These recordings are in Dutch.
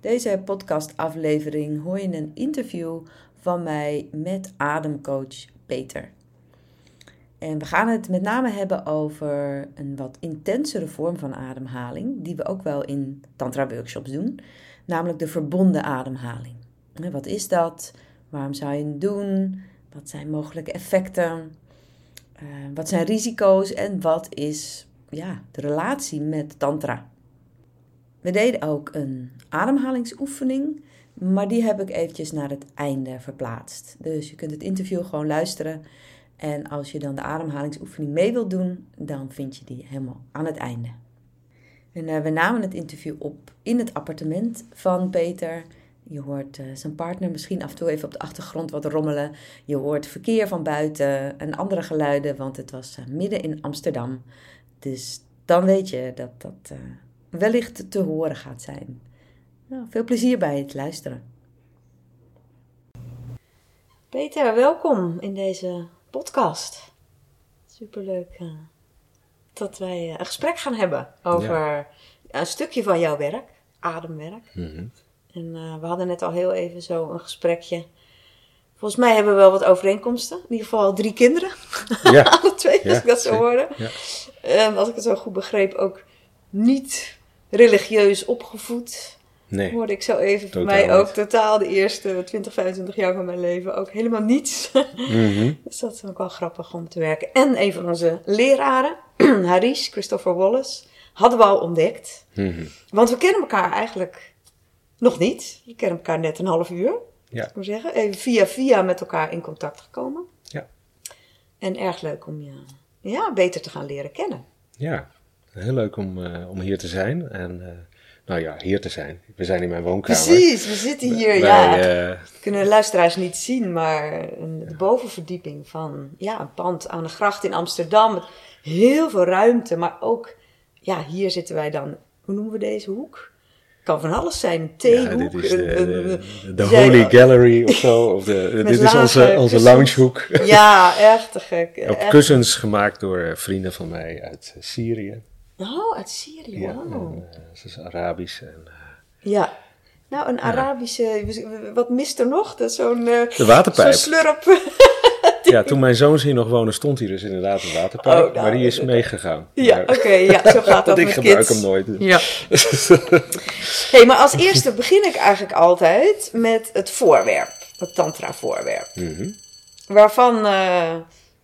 Deze podcastaflevering hoor je een interview van mij met ademcoach Peter. En we gaan het met name hebben over een wat intensere vorm van ademhaling, die we ook wel in Tantra workshops doen, namelijk de verbonden ademhaling. Wat is dat? Waarom zou je het doen? Wat zijn mogelijke effecten? Uh, wat zijn risico's en wat is ja, de relatie met Tantra? We deden ook een ademhalingsoefening, maar die heb ik eventjes naar het einde verplaatst. Dus je kunt het interview gewoon luisteren. En als je dan de ademhalingsoefening mee wilt doen, dan vind je die helemaal aan het einde. En uh, we namen het interview op in het appartement van Peter. Je hoort uh, zijn partner misschien af en toe even op de achtergrond wat rommelen. Je hoort verkeer van buiten en andere geluiden, want het was uh, midden in Amsterdam. Dus dan weet je dat dat wellicht te horen gaat zijn. Nou, veel plezier bij het luisteren. Peter, welkom in deze podcast. Superleuk uh, dat wij een gesprek gaan hebben over een stukje van jouw werk, ademwerk. Mhm. En uh, we hadden net al heel even zo een gesprekje. Volgens mij hebben we wel wat overeenkomsten. In ieder geval drie kinderen. Ja. Alle twee, als ik dat zo hoorde. Ja. En als ik het zo goed begreep, ook niet religieus opgevoed. Nee. Hoorde ik zo even. Voor mij ook niet. totaal de eerste 20, 25 jaar van mijn leven ook helemaal niets. Mhm. dus dat is ook wel grappig om te werken. En een van onze leraren, Harish, Christopher Wallace, hadden we al ontdekt. Mhm. Want we kennen elkaar eigenlijk nog niet. We kennen elkaar net een half uur. Ja. Ik moet zeggen. Even via via met elkaar in contact gekomen. Ja. En erg leuk om je ja, beter te gaan leren kennen. Ja, heel leuk om, eh, om hier te zijn. En eh, nou ja, hier te zijn. We zijn in mijn woonkamer. Precies, we zitten hier. Ja, eh, kunnen de luisteraars niet zien, maar een, de bovenverdieping van ja, een pand aan de gracht in Amsterdam. Met heel veel ruimte, maar ook, ja, hier zitten wij dan. Hoe noemen we deze hoek? Kan van alles zijn. Een ja, theehoek. dit is de, Holy Gallery of zo. Of de, dit is onze, onze loungehoek. Ja, echt te gek. Op kussens gemaakt door vrienden van mij uit Syrië. Oh, uit Syrië. Ja, wow. en, eh, ze is Arabisch. En, eh, Ja. Nou, een Arabische. Wat mist er nog? Dat zo'n. eh, de waterpijp. Zo'n slurp. Ja, toen mijn zoons hier nog wonen, stond hier dus inderdaad een waterpijp. Oh, nou, maar die is meegegaan. Ja, oké, ja, zo gaat dat Want ik met gebruik kids. hem nooit. dus. Ja. hey, maar als eerste begin ik eigenlijk altijd met het voorwerp. Het tantra-voorwerp. Mhm. Waarvan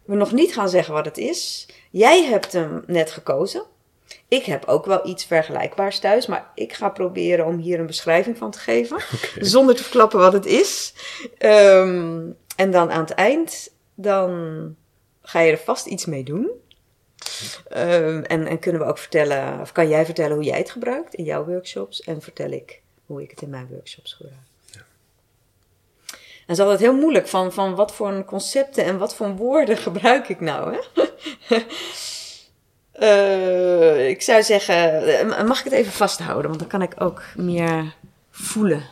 we nog niet gaan zeggen wat het is. Jij hebt hem net gekozen. Ik heb ook wel iets vergelijkbaars thuis, maar ik ga proberen om hier een beschrijving van te geven. Zonder te verklappen wat het is. Ehm, en dan aan het eind, dan ga je er vast iets mee doen. Ehm, en, en kunnen we ook vertellen, of kan jij vertellen hoe jij het gebruikt in jouw workshops? En vertel ik hoe ik het in mijn workshops gebruik. En het is altijd heel moeilijk van, van wat voor concepten en wat voor woorden gebruik ik nou. Hè? Eh, ik zou zeggen, eh, mag ik het even vasthouden? Want dan kan ik ook meer voelen.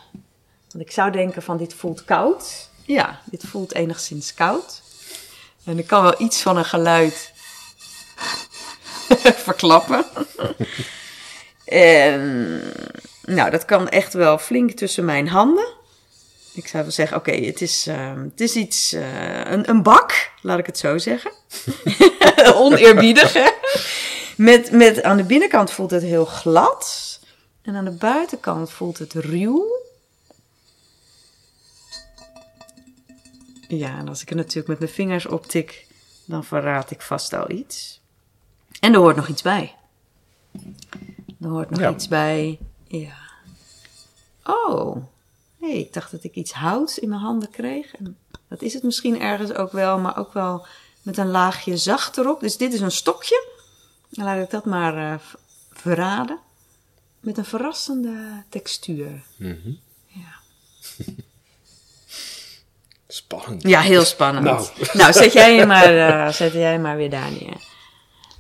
Want ik zou denken van dit voelt koud. Ja, dit voelt enigszins koud. En ik kan wel iets van een geluid verklappen. en nou, dat kan echt wel flink tussen mijn handen. Ik zou wel zeggen, oké, het, is, ehm, het is iets, eh, een, een bak, laat ik het zo zeggen. Oneerbiedig, hè? Met, met, aan de binnenkant voelt het heel glad. En aan de buitenkant voelt het ruw. Ja, en als ik er natuurlijk met mijn vingers op tik, dan verraad ik vast al iets. En er hoort nog iets bij. Er hoort nog Ja. iets bij. Ja. Oh. Nee, ik dacht dat ik iets houts in mijn handen kreeg. En dat is het misschien ergens ook wel, maar ook wel met een laagje zacht erop. Dus dit is een stokje. Dan laat ik dat maar eh, verraden. Met een verrassende textuur. Mhm. Ja. Spannend. Ja, heel spannend. Nou, Nou. zet, jij maar, eh, zet jij maar weer daar neer.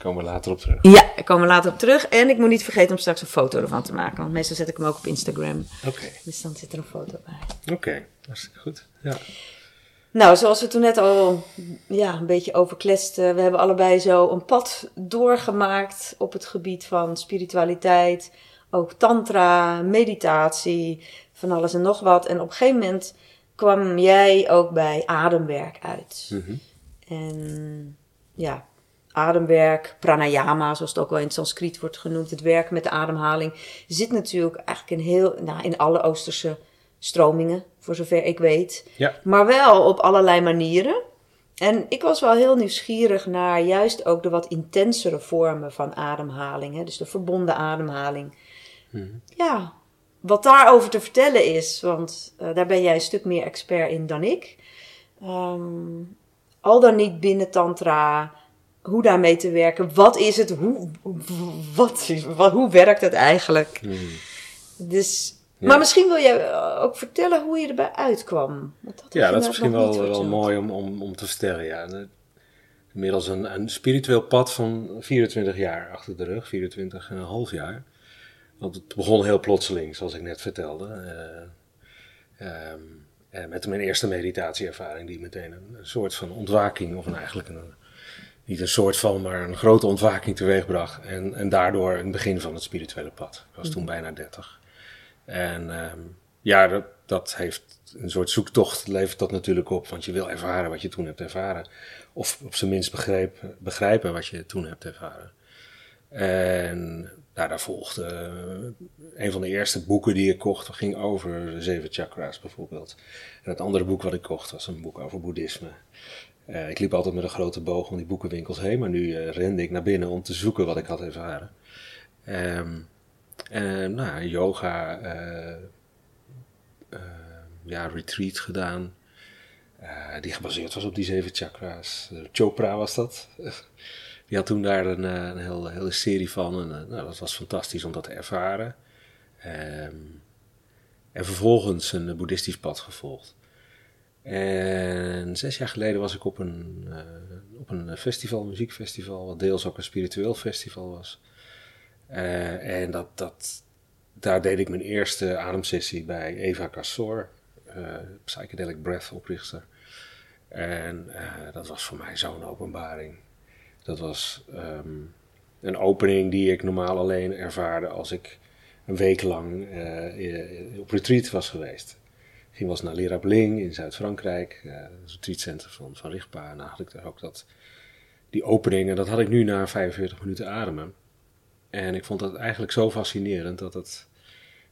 Komen we later op terug. Ja, ik kom er later op terug. En ik moet niet vergeten om straks een foto ervan te maken. Want meestal zet ik hem ook op Instagram. Oké, Dus dan zit er een foto bij. oké. Hartstikke goed. Ja. Nou, zoals we toen net al ja, een beetje over kletsten. We hebben allebei zo een pad doorgemaakt op het gebied van spiritualiteit. ook tantra, meditatie, van alles en nog wat. En op een gegeven moment kwam jij ook bij ademwerk uit. Mhm. En ja, ademwerk, pranayama, zoals het ook wel in het Sanskriet wordt genoemd, het werken met de ademhaling, zit natuurlijk eigenlijk in, heel, nou, in alle Oosterse stromingen, voor zover ik weet. Ja. Maar wel op allerlei manieren. En ik was wel heel nieuwsgierig naar juist ook de wat intensere vormen van ademhaling. Hè? Dus de verbonden ademhaling. Mhm. Ja, wat daarover te vertellen is, want eh, daar ben jij een stuk meer expert in dan ik. Ehm, al dan niet binnen Tantra, hoe daarmee te werken. Wat is het? Hoe, wat, wat, hoe werkt het eigenlijk? Mhm. Dus, Ja. Maar misschien wil jij ook vertellen hoe je erbij uitkwam. Want dat Ja, dat is misschien wel, wel mooi om, om, om te vertellen. Ja. Inmiddels een, een spiritueel pad van 24 jaar achter de rug, 24 en een half jaar. Want het begon heel plotseling, zoals ik net vertelde. Eh, ehm, eh, met mijn eerste meditatieervaring, die meteen een, een soort van ontwaking, of een, eigenlijk een, niet een soort van, maar een grote ontwaking teweegbracht. En, en daardoor een begin van het spirituele pad. Ik was toen bijna 30. En ehm, ja, dat, dat heeft een soort zoektocht, levert dat natuurlijk op. Want je wil ervaren wat je toen hebt ervaren. Of op zijn minst begrepen, begrijpen wat je toen hebt ervaren. En nou, daar volgde eh, een van de eerste boeken die ik kocht, ging over de zeven chakras bijvoorbeeld. En het andere boek wat ik kocht was een boek over boeddhisme. Eh, ik liep altijd met een grote boog om die boekenwinkels heen, maar nu eh, rende ik naar binnen om te zoeken wat ik had ervaren. Ehm, en nou, yoga, eh, ja, retreat gedaan. die gebaseerd was op die zeven chakras. Chopra was dat. die had toen daar een, een hele, hele serie van. En nou, dat was fantastisch om dat te ervaren. Ehm, en vervolgens een boeddhistisch pad gevolgd. En zes jaar geleden was ik op een, eh, op een festival, muziekfestival, wat deels ook een spiritueel festival was. Eh, en dat, dat, daar deed ik mijn eerste ademsessie bij Eva Kassor, eh, Psychedelic Breath oprichter. En dat was voor mij zo'n openbaring. Dat was ehm, een opening die ik normaal alleen ervaarde als ik een week lang op retreat was geweest. Ging eens naar Lirabeling in Zuid-Frankrijk, eh, het retreatcentrum van, van. En had ik daar ook dat, die opening en dat had ik nu na 45 minuten ademen. En ik vond dat eigenlijk zo fascinerend dat het,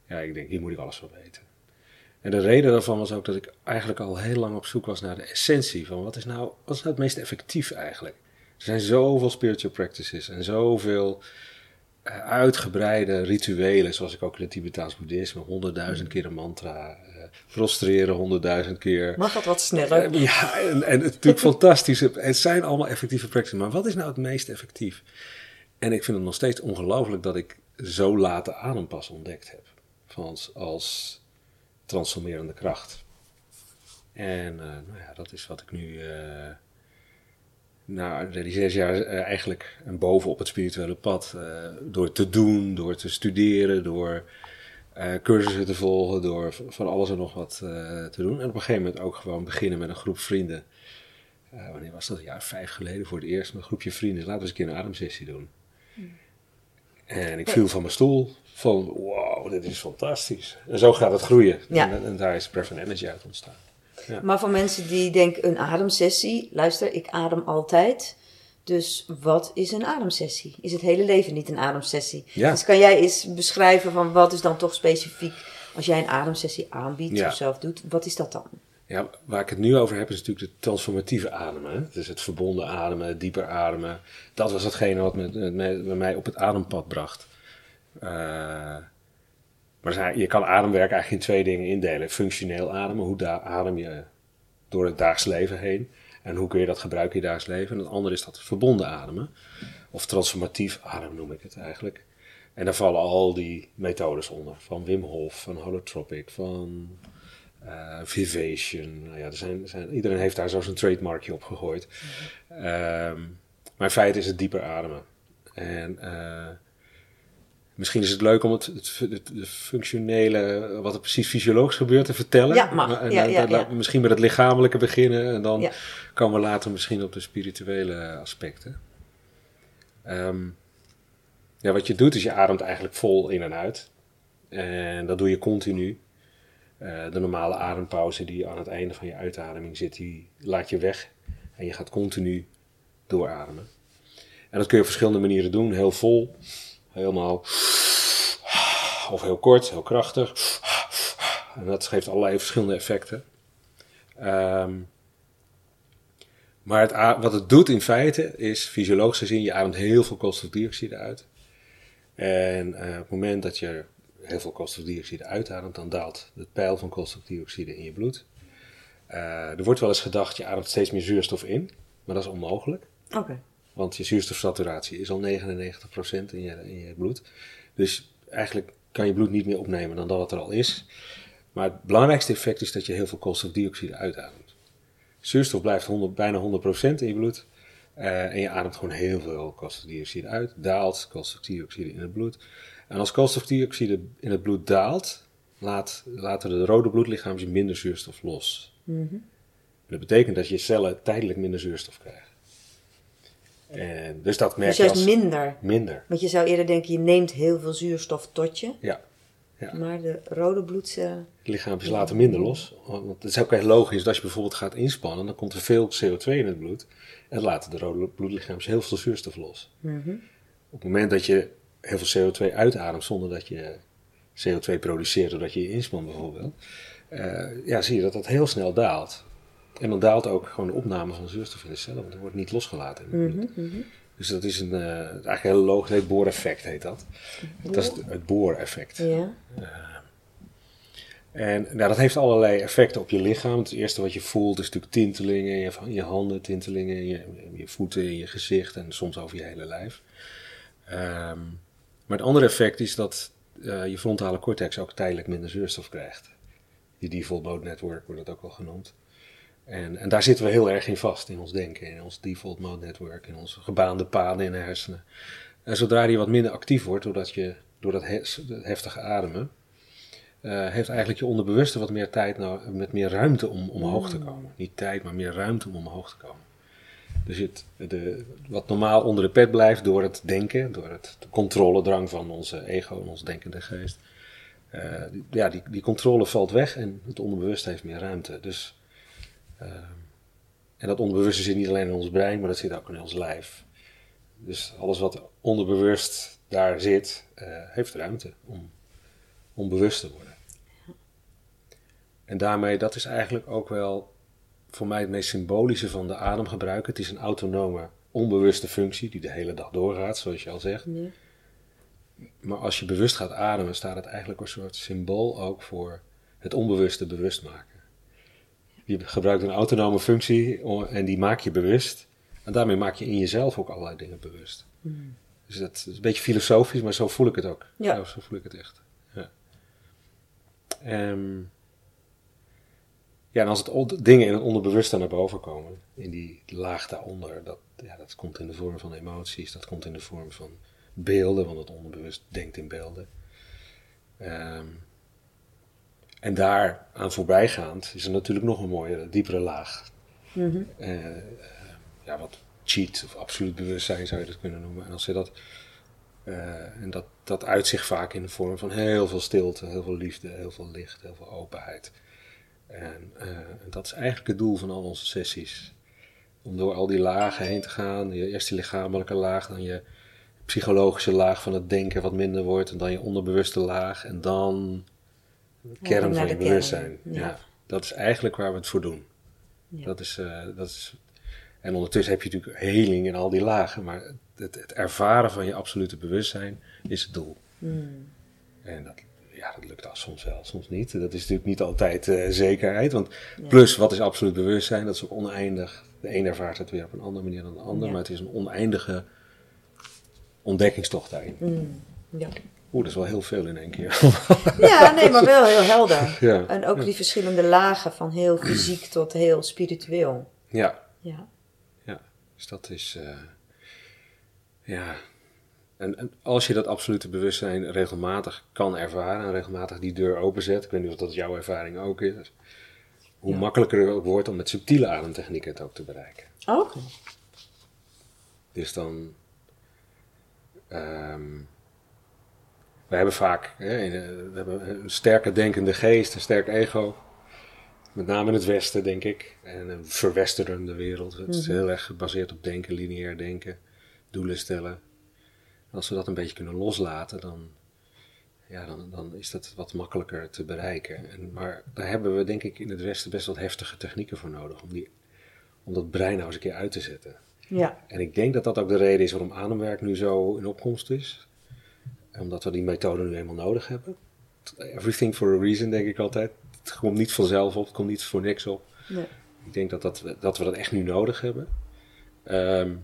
ja, ik denk, hier moet ik alles van weten. En de reden daarvan was ook dat ik eigenlijk al heel lang op zoek was naar de essentie van wat is nou, wat is nou het meest effectief eigenlijk. Er zijn zoveel spiritual practices en zoveel eh, uitgebreide rituelen, zoals ik ook in het Tibetaans boeddhisme, honderdduizend keer een mantra, prostreren honderdduizend keer. Mag dat wat sneller? Eh, Ja, en, en het natuurlijk fantastisch. Het zijn allemaal effectieve practices, maar wat is nou het meest effectief? En ik vind het nog steeds ongelooflijk dat ik zo laat de adempas ontdekt heb. Van als, transformerende kracht. En eh, nou ja, dat is wat ik nu, eh nou, die zes jaar eigenlijk en bovenop het spirituele pad, door te doen, door te studeren, door eh, cursussen te volgen, door van alles en nog wat eh, te doen. En op een gegeven moment ook gewoon beginnen met een groep vrienden. Eh, wanneer was dat? Een jaar vijf geleden voor het eerst met een groepje vrienden. Laten we eens een keer een ademsessie doen. En ik viel van mijn stoel van, wow, dit is fantastisch. En zo gaat het groeien. Ja. En, en daar is and Energy uit ontstaan. Maar voor mensen die denken een ademsessie, luister, ik adem altijd. Dus wat is een ademsessie? Is het hele leven niet een ademsessie? Ja. Dus kan jij eens beschrijven van wat is dan toch specifiek als jij een ademsessie aanbiedt Ja. of zelf doet, wat is dat dan? Ja, waar ik het nu over heb is natuurlijk de transformatieve ademen. Dus het verbonden ademen, het dieper ademen. Dat was hetgene wat me, me- me- mij op het adempad bracht. Eh, maar je kan ademwerk eigenlijk in twee dingen indelen. Functioneel ademen, hoe adem je door het dagelijks leven heen. En hoe kun je dat gebruiken in je dagelijks leven. En het andere is dat verbonden ademen. Of transformatief ademen noem ik het eigenlijk. En daar vallen al die methodes onder. Van Wim Hof, van Holotropic, van eh, Vivation. Nou ja, er zijn, er zijn, iedereen heeft daar zo zijn trademarkje op gegooid. Ehm, maar in feite is het dieper ademen. En eh, misschien is het leuk om het, het, het, het functionele, wat er precies fysiologisch gebeurt, te vertellen. Ja, mag. En, Ja, en- ja, en- ja. Misschien met het lichamelijke beginnen en dan komen we later misschien op de spirituele aspecten. Ehm, ja, wat je doet is je ademt eigenlijk vol in en uit. En dat doe je continu. Eh, de normale adempauze die aan het einde van je uitademing zit, die laat je weg. En je gaat continu doorademen. En dat kun je op verschillende manieren doen. Heel vol, helemaal. Of heel kort, heel krachtig. En dat geeft allerlei verschillende effecten. Ehm, maar het, wat het doet in feite is, fysiologisch gezien, je ademt heel veel koolstofdioxide uit. En uh, op het moment dat je heel veel koolstofdioxide uitademt, dan daalt het peil van koolstofdioxide in je bloed. Uh, er wordt wel eens gedacht, je ademt steeds meer zuurstof in, maar dat is onmogelijk. Oké. Want je zuurstofsaturatie is al 99% in je, in je bloed. Dus eigenlijk kan je bloed niet meer opnemen dan dat wat er al is. Maar het belangrijkste effect is dat je heel veel koolstofdioxide uitademt. Zuurstof blijft 100, bijna 100% in je bloed. Uh, en je ademt gewoon heel veel koolstofdioxide uit. Daalt koolstofdioxide in het bloed. En als koolstofdioxide in het bloed daalt, laat, laten de rode bloedlichaampjes minder zuurstof los. Mm Dat betekent dat je cellen tijdelijk minder zuurstof krijgen. En dus dat merk Dus je juist als minder. minder. Want je zou eerder denken, je neemt heel veel zuurstof tot je. Ja. Ja. Maar de rode bloedcellen... Lichaampjes laten minder los. Want het is ook heel logisch dat als je bijvoorbeeld gaat inspannen, dan komt er veel CO2 in het bloed. En laten de rode bloedlichaampjes heel veel zuurstof los. Mhm. Op het moment dat je heel veel CO2 uitademt zonder dat je CO2 produceert doordat je je inspant bijvoorbeeld, eh, ja, zie je dat dat heel snel daalt. En dan daalt ook gewoon de opname van zuurstof in de cellen, want er wordt niet losgelaten in het bloed. Mhm, mhm. Dus dat is een, eh, eigenlijk een heel logisch, het booreffect heet dat. Dat is het, het booreffect. Ja. En nou, dat heeft allerlei effecten op je lichaam. Het eerste wat je voelt is natuurlijk tintelingen in je, in je handen, tintelingen in je, in je voeten, in je gezicht en soms over je hele lijf. Ehm, maar het andere effect is dat eh, je frontale cortex ook tijdelijk minder zuurstof krijgt. Je default mode network wordt dat ook wel genoemd. En, en daar zitten we heel erg in vast, in ons denken, in ons default mode network, in onze gebaande paden in de hersenen. En zodra die wat minder actief wordt, doordat je, door dat he- heftige ademen, eh, heeft eigenlijk je onderbewuste wat meer tijd, nou, met meer ruimte om omhoog te komen. Niet tijd, maar meer ruimte om omhoog te komen. Dus het, de, wat normaal onder de pet blijft door het denken, door het, de controledrang van onze ego en ons denkende geest. eh, die- ja, die, die controle valt weg en het onderbewuste heeft meer ruimte. Dus, en dat onderbewuste zit niet alleen in ons brein, maar dat zit ook in ons lijf. Dus alles wat onderbewust daar zit, eh, heeft ruimte om, om bewust te worden. En daarmee, dat is eigenlijk ook wel voor mij het meest symbolische van de ademgebruik. Het is een autonome, onbewuste functie die de hele dag doorgaat, zoals je al zegt. Ja. Maar als je bewust gaat ademen, staat het eigenlijk een soort symbool ook voor het onbewuste bewust maken. Je gebruikt een autonome functie en die maak je bewust. En daarmee maak je in jezelf ook allerlei dingen bewust. Dus dat is een beetje filosofisch, maar zo voel ik het ook. Ja. Zo, zo voel ik het echt. Ja. Ehm, ja, en als het dingen in het onderbewuste naar boven komen, in die laag daaronder, dat, ja, dat komt in de vorm van emoties, dat komt in de vorm van beelden, want het onderbewust denkt in beelden. Ehm, en daar aan voorbijgaand is er natuurlijk nog een mooie, diepere laag. Mhm. Eh, ja, wat cheat of absoluut bewustzijn zou je dat kunnen noemen. En als je dat, eh, en dat, dat uit zich vaak in de vorm van heel veel stilte, heel veel liefde, heel veel licht, heel veel openheid. En eh, dat is eigenlijk het doel van al onze sessies. Om door al die lagen heen te gaan. Je- Eerst die lichamelijke laag, dan je psychologische laag van het denken wat minder wordt. En dan je onderbewuste laag. En dan kern van je bewustzijn. ja. Ja. dat is eigenlijk waar we het voor doen. Ja. Dat is, eh, dat is, en ondertussen heb je natuurlijk heling in al die lagen. Maar het, het ervaren van je absolute bewustzijn is het doel. Mm. En dat, ja, dat lukt al soms wel, soms niet. Dat is natuurlijk niet altijd eh, zekerheid. Want Ja. plus, wat is absoluut bewustzijn? Dat is ook oneindig. De een ervaart het weer op een andere manier dan de ander. Maar het is een oneindige ontdekkingstocht daarin. Mm. Ja. Oeh, dat is wel heel veel in één keer. ja, nee, maar wel heel helder. ja. En ook die verschillende lagen van heel fysiek tot heel spiritueel. ja, Ja. dus dat is... eh, ja... En, en als je dat absolute bewustzijn regelmatig kan ervaren... en regelmatig die deur openzet... ik weet niet of dat jouw ervaring ook is... hoe Ja. makkelijker het ook wordt om met subtiele ademtechnieken het ook te bereiken. Oké. Dus dan. ehm, we hebben vaak hè, we hebben een sterke denkende geest, een sterk ego. Met name in het Westen, denk ik. En een verwesterende wereld. Het is mhm. heel erg gebaseerd op denken, lineair denken, doelen stellen. Als we dat een beetje kunnen loslaten, dan, ja, dan, dan is dat wat makkelijker te bereiken. En, maar daar hebben we, denk ik, in het Westen best wat heftige technieken voor nodig. Om, die, om dat brein nou eens een keer uit te zetten. Ja. En ik denk dat dat ook de reden is waarom ademwerk nu zo in opkomst is. Omdat we die methode nu eenmaal nodig hebben. Everything for a reason, denk ik altijd. Het komt niet vanzelf op, het komt niet voor niks op. Nee. Ik denk dat, dat, dat we dat echt nu nodig hebben. Ehm,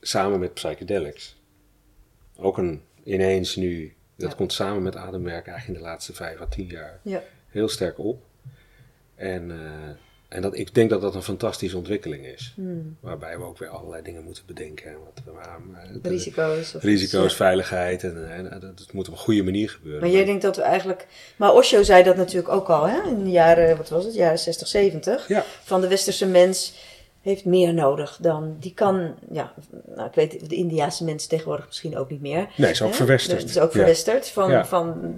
samen met psychedelics. Ook een ineens nu, dat komt samen met ademwerk eigenlijk in de laatste vijf à tien jaar ja. heel sterk op. En, uh, en dat, ik denk dat dat een fantastische ontwikkeling is. Hmm. Waarbij we ook weer allerlei dingen moeten bedenken. Wat, waar, risico's. Of risico's, veiligheid. En, en, dat moet op een goede manier gebeuren. Maar jij denkt dat we eigenlijk... Maar Osho zei dat natuurlijk ook al, hè? In de jaren, wat was het, jaren 60, 70. Ja. Van de westerse mens heeft meer nodig dan... Die kan, ja, nou, ik weet, de Indiaanse mensen tegenwoordig misschien ook niet meer. Nee, is ook verwesterd. Het is ook verwesterd. Van, van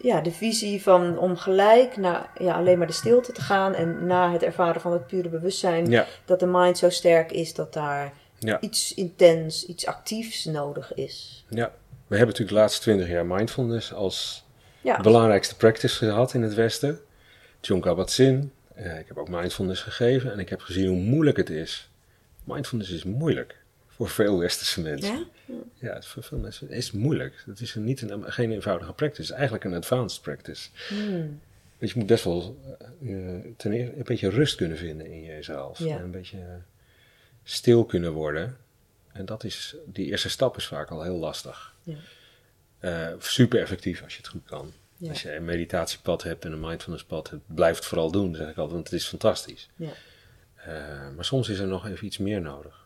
ja, de visie van om gelijk naar ja, alleen maar de stilte te gaan en na het ervaren van het pure bewustzijn, dat de mind zo sterk is dat daar iets intens, iets actiefs nodig is. Ja, we hebben natuurlijk de laatste twintig jaar mindfulness als belangrijkste practice gehad in het Westen. John Kabat-Zinn, uh, ik heb ook mindfulness gegeven en ik heb gezien hoe moeilijk het is. Mindfulness is moeilijk voor veel westerse mensen. Ja, ja voor veel mensen is het moeilijk. Het is niet een, geen eenvoudige practice. Het is eigenlijk een advanced practice. Dus je moet best wel uh, ten eerste een beetje rust kunnen vinden in jezelf. Ja. En een beetje stil kunnen worden. En dat is, die eerste stap is vaak al heel lastig. Ja. Uh, super effectief als je het goed kan. Ja. Als je een meditatiepad hebt en een mindfulnesspad hebt, blijf het vooral doen, zeg ik altijd, want het is fantastisch. Ja. Uh, maar soms is er nog even iets meer nodig.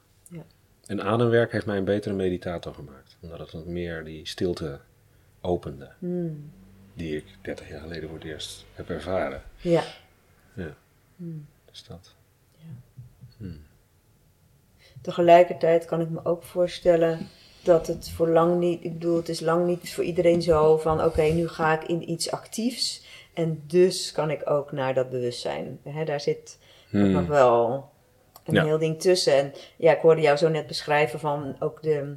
En ademwerk heeft mij een betere meditator gemaakt. Omdat het wat meer die stilte opende. Hmm. Die ik 30 jaar geleden voor het eerst heb ervaren. Ja. Ja. Hmm. Dus dat. Ja. Hmm. Tegelijkertijd kan ik me ook voorstellen dat het voor lang niet, ik bedoel, het is lang niet voor iedereen zo van: oké, nu ga ik in iets actiefs en dus kan ik ook naar dat bewustzijn. He, daar zit Hmm. nog wel een Ja. heel ding tussen. En ja, ik hoorde jou zo net beschrijven van ook de,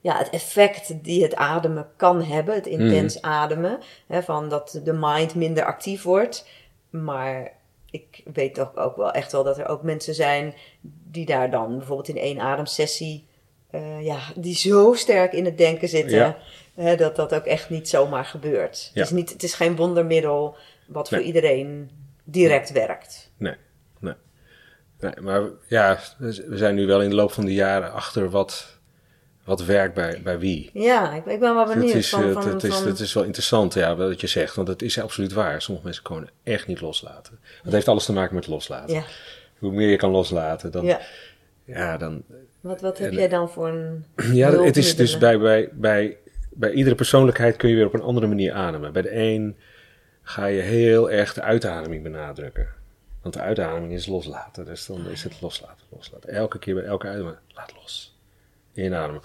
ja, het effect die het ademen kan hebben, het intens Hmm. ademen. Hè, van dat de mind minder actief wordt. Maar ik weet toch ook wel echt wel dat er ook mensen zijn die daar dan bijvoorbeeld in één ademsessie, eh, ja, die zo sterk in het denken zitten, Ja. hè, dat dat ook echt niet zomaar gebeurt. Ja. Het, is niet, het is geen wondermiddel wat voor iedereen direct werkt. Nee, maar ja, we zijn nu wel in de loop van de jaren achter wat, wat werkt bij, bij wie. Ja, ik, ik ben wel benieuwd. Het is, van, eh, van, het, is, van- het is wel interessant, ja, wat je zegt, want het is absoluut waar. Sommige mensen kunnen echt niet loslaten. Het heeft alles te maken met loslaten. ja, Hoe meer je kan loslaten, dan, ja. ja, dan, Wat, wat heb En- jij dan voor een Ja, het is dus bij, bij, bij, bij iedere persoonlijkheid kun je weer op een andere manier ademen. Bij de een ga je heel erg de uitademing benadrukken. Want de uitademing is loslaten. Dus dan is het loslaten, loslaten. Elke keer bij elke uitademing, laat los. Inademen,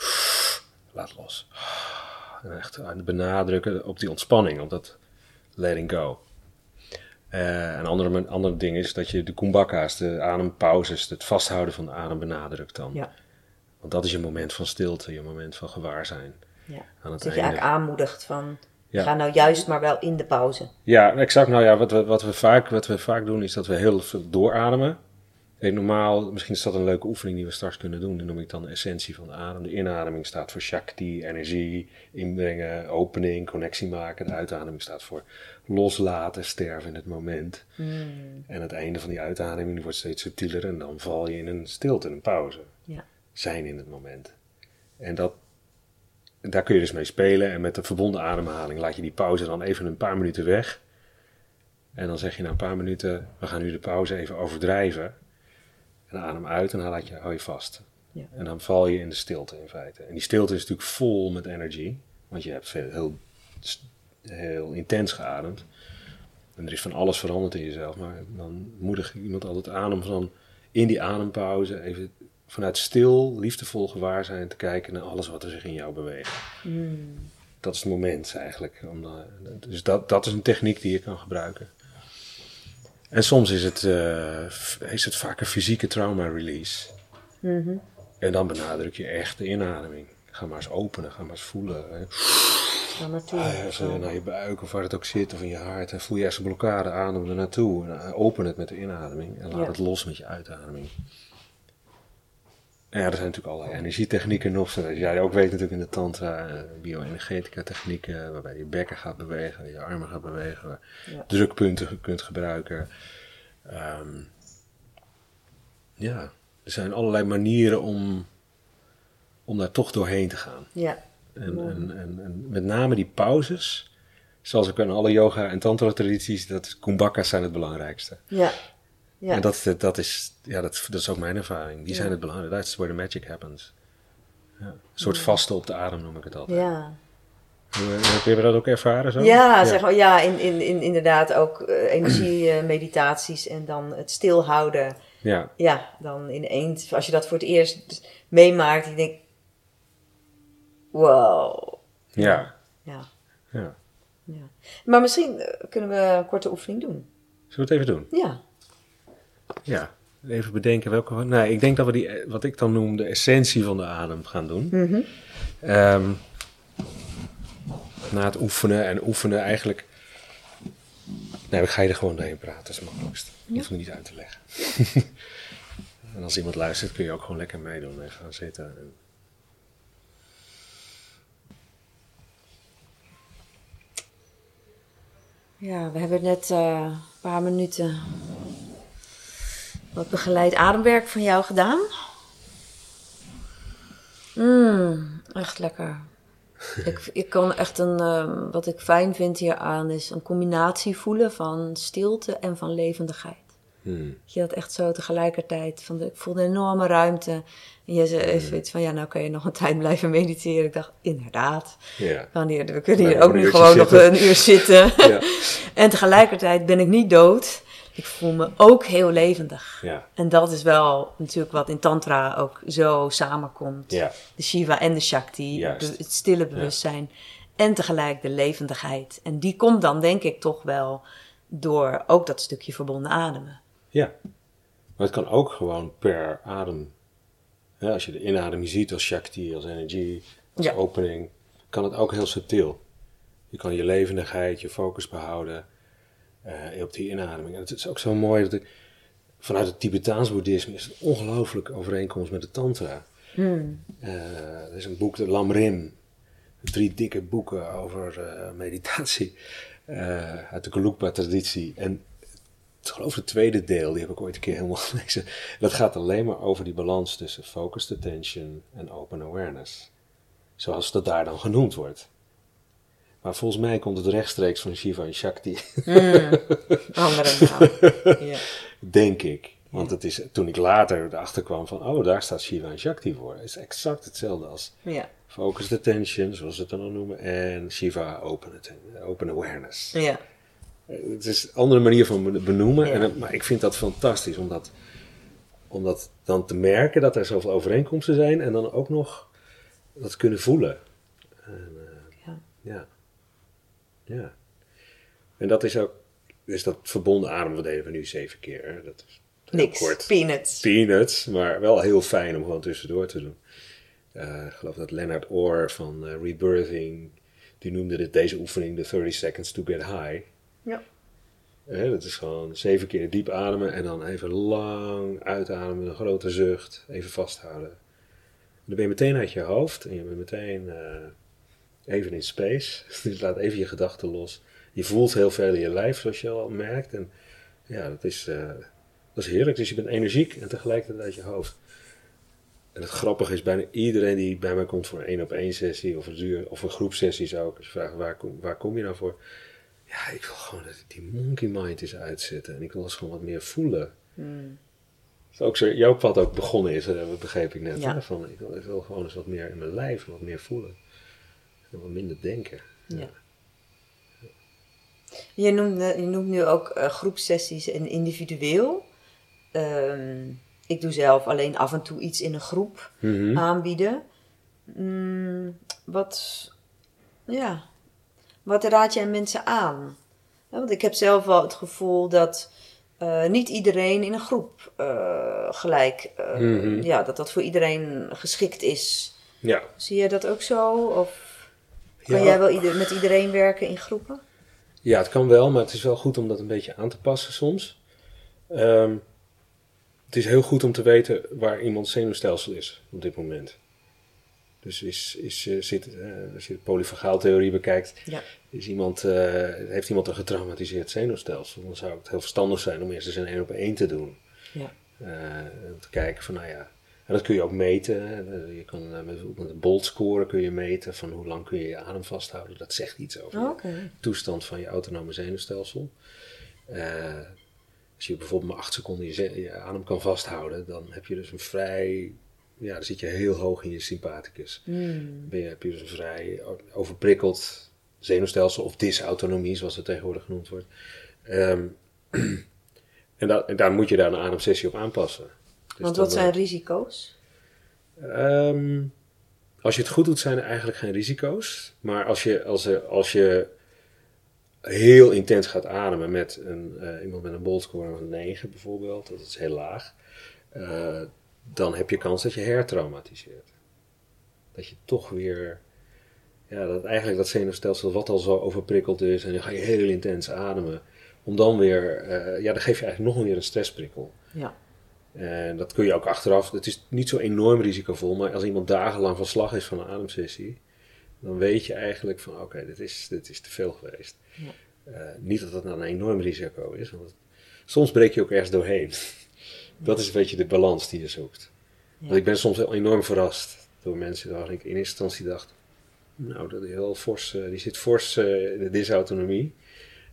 laat los. En echt benadrukken op die ontspanning, op dat letting go. Eh, een andere, andere ding is dat je de kumbhaka's, de adempauzes, het vasthouden van de adem benadrukt dan. Ja. Want dat is je moment van stilte, je moment van gewaarzijn. Ja. Aan het Dat je eigenlijk aanmoedigt van, Ja. ga nou juist maar wel in de pauze. Ja, exact. Nou ja, wat we, wat, we vaak, wat we vaak doen is dat we heel veel doorademen. Kijk, normaal, misschien is dat een leuke oefening die we straks kunnen doen. Die noem ik dan de essentie van de adem. De inademing staat voor shakti, energie, inbrengen, opening, connectie maken. De uitademing staat voor loslaten, sterven in het moment. Hmm. En het einde van die uitademing wordt steeds subtieler en dan val je in een stilte, een pauze. Ja. Zijn in het moment. En dat, daar kun je dus mee spelen. En met de verbonden ademhaling laat je die pauze dan even een paar minuten weg. En dan zeg je na een paar minuten, we gaan nu de pauze even overdrijven. En adem uit en dan laat je, hou je vast. Ja. En dan val je in de stilte in feite. En die stilte is natuurlijk vol met energie. Want je hebt veel, heel, heel intens geademd. En er is van alles veranderd in jezelf. Maar dan moedig ik iemand altijd aan om dan in die adempauze even vanuit stil, liefdevol gewaarzijn te kijken naar alles wat er zich in jou beweegt. Hmm. dat is het moment eigenlijk. Om, eh, dus dat, dat is een techniek die je kan gebruiken. En soms is het, eh, is het vaak een fysieke trauma release. Mhm. En dan benadruk je echt de inademing. Ga maar eens openen, ga maar eens voelen. hè. Dan naartoe. Ah, ja, zo naar je buik of waar het ook zit of in je hart. En voel je ergens een blokkade, adem er naartoe. En, eh, open het met de inademing en laat Ja. het los met je uitademing. En ja, er zijn natuurlijk allerlei energietechnieken nog. Zoals jij ook weet natuurlijk in de tantra, eh, bioenergetica technieken. Waarbij je bekken gaat bewegen, je armen gaat bewegen. Ja. Drukpunten kunt gebruiken. Ehm, ja, er zijn allerlei manieren om, om daar toch doorheen te gaan. Ja. En, en, en, en met name die pauzes, zoals ook in alle yoga en tantra tradities, dat kumbhakas zijn het belangrijkste. Ja. Ja. En dat, dat, is, ja, dat, dat is ook mijn ervaring. Die zijn het belangrijkste. That's where the magic happens. Ja. Een soort vaste op de adem noem ik het altijd. ja. Hoe, eh, heb je dat ook ervaren zo? Ja, zeg maar, ja in, in, in, inderdaad ook eh energiemeditaties en dan het stilhouden. Ja, Ja, dan ineens, als je dat voor het eerst meemaakt, je denkt, wow. ja, Ja, ja. ja. Maar misschien eh, kunnen we een korte oefening doen. Zullen we het even doen? Ja. Ja. Even bedenken welke. Nou, ik denk dat we die, eh, wat ik dan noem, de essentie van de adem gaan doen. Mhm. Ehm, na het oefenen en oefenen eigenlijk. Nee, ik ga je er gewoon doorheen praten, dat is het makkelijkst. Hoeft me niet uit te leggen. en als iemand luistert, kun je ook gewoon lekker meedoen en gaan zitten. En... Ja, we hebben net eh, een paar minuten wat begeleid ademwerk van jou gedaan. Mm, echt lekker. ik, ik kan echt een, ehm, wat ik fijn vind hieraan, is een combinatie voelen van stilte en van levendigheid. Hmm. Je had echt zo tegelijkertijd, van de, ik voelde een enorme ruimte. En je zei zoiets van, ja, nou kan je nog een tijd blijven mediteren. Ik dacht, inderdaad. Ja. Wanneer, we kunnen hier ook nu gewoon nog een uur zitten. Ja. en tegelijkertijd ben ik niet dood. Ik voel me ook heel levendig. Ja. En dat is wel natuurlijk wat in Tantra ook zo samenkomt. Ja. De Shiva en de Shakti, Juist. het stille bewustzijn. En tegelijk de levendigheid. En die komt dan denk ik toch wel door ook dat stukje verbonden ademen. Ja. Maar het kan ook gewoon per adem. Ja, als je de inademing ziet als Shakti, als energie, als opening, kan het ook heel subtiel. Je kan je levendigheid, je focus behouden eh, op die inademing. En het is ook zo mooi dat ik, vanuit het Tibetaans boeddhisme is het ongelooflijk overeenkomst met de Tantra. Hmm. Eh, er is een boek, de Lamrim. Drie dikke boeken over eh, meditatie. uit de Gelugpa-traditie. En ik geloof het tweede deel, die heb ik ooit een keer helemaal gelezen. Dat gaat alleen maar over die balans tussen focused attention en open awareness. Zoals dat daar dan genoemd wordt. Maar volgens mij komt het rechtstreeks van Shiva en Shakti. Andere naam. ja. Denk ik. Want het is, toen ik later erachter kwam van, oh, daar staat Shiva en Shakti voor. Het is exact hetzelfde als Ja. focused attention, zoals ze het dan al noemen, en Shiva open, open awareness. ja. Het is een andere manier van benoemen, Ja. en, het- maar ik vind dat fantastisch om dat, om dat dan te merken dat er zoveel overeenkomsten zijn en dan ook nog dat kunnen voelen. En, eh, Ja. ja. Ja. En dat is ook, dus dat verbonden deden we nu zeven keer. hè. Dat is Niks. kort. Peanuts. Peanuts, maar wel heel fijn om gewoon tussendoor te doen. Eh, ik geloof dat Leonard Orr van eh, Rebirthing, die noemde dit, deze oefening de 30 seconds to get high. Ja. Eh, dat is gewoon zeven keer diep ademen en dan even lang uitademen, een grote zucht, even vasthouden. Dan ben je meteen uit je hoofd en je bent meteen even in space. Dus laat even je gedachten los. Je voelt heel veel in je lijf, zoals je al merkt. En ja, dat is, eh, dat is heerlijk. Dus je bent energiek en tegelijkertijd uit je hoofd. En het grappige is, bijna iedereen die bij mij komt voor een één op één sessie of een, duur, of een groepsessie zou ik eens vragen, waar kom, waar kom je nou voor? Ja, ik wil gewoon dat die monkey mind eens uitzetten. En ik wil eens gewoon wat meer voelen. Hmm. Dat is ook zo, jouw pad ook begonnen is, eh, begreep ik net. Ja. Van, ik, wil, ik wil gewoon eens wat meer in mijn lijf, wat meer voelen. En wat minder denken. Ja. Je noemt, je noemt nu ook eh, groepsessies en individueel. Ehm, ik doe zelf alleen af en toe iets in een groep Mhm. aanbieden. Mm, wat, Ja. Wat raad jij mensen aan? Ja, want ik heb zelf wel het gevoel dat eh, niet iedereen in een groep eh, gelijk, Mhm. ja, dat dat voor iedereen geschikt is. Ja. Zie jij dat ook zo? Of kan jij wel ieder, met iedereen werken in groepen? Ja, het kan wel, maar het is wel goed om dat een beetje aan te passen soms. Ehm, het is heel goed om te weten waar iemands zenuwstelsel is op dit moment. Dus is, is, eh, zit, eh, als je de polyfagaaltheorie bekijkt, Ja. is iemand, eh, heeft iemand een getraumatiseerd zenuwstelsel, dan zou het heel verstandig zijn om eerst eens een één op één te doen. Ja. Om te kijken van, nou ja, en dat kun je ook meten. Je kan eh, met, met een bolt score kun je meten van hoe lang kun je je adem vasthouden. Dat zegt iets over je Oké. toestand van je autonome zenuwstelsel. Eh, als je bijvoorbeeld maar acht seconden je, adem kan vasthouden, dan heb je dus een vrij, ja, dan zit je heel hoog in je sympathicus. Hmm. Ben je, heb je dus een vrij overprikkeld zenuwstelsel of dysautonomie, zoals het tegenwoordig genoemd wordt. Ehm, en, en daar moet je daar een ademsessie op aanpassen. Dus Want dan, wat zijn risico's? Ehm, als je het goed doet, zijn er eigenlijk geen risico's. Maar als je, als er, als je heel intens gaat ademen met een, eh, iemand met een bolscore van 9 bijvoorbeeld, dat is heel laag, eh, dan heb je kans dat je hertraumatiseert. Dat je toch weer, ja, dat eigenlijk dat zenuwstelsel wat al zo overprikkeld is en dan ga je heel intens ademen, om dan weer, eh, ja, dan geef je eigenlijk nog weer een stressprikkel. Ja. En dat kun je ook achteraf. Het is niet zo enorm risicovol, maar als iemand dagenlang van slag is van een ademsessie, dan weet je eigenlijk van oké, dit, is, dit is te veel geweest. Ja. Eh, niet dat dat nou een enorm risico is, want het- soms breek je ook ergens doorheen. Dat is een beetje de balans die je zoekt. Ja. Want ik ben soms enorm verrast door mensen waarvan ik in eerste instantie dacht, nou, dat is heel fors, eh, die zit fors eh, in de dysautonomie.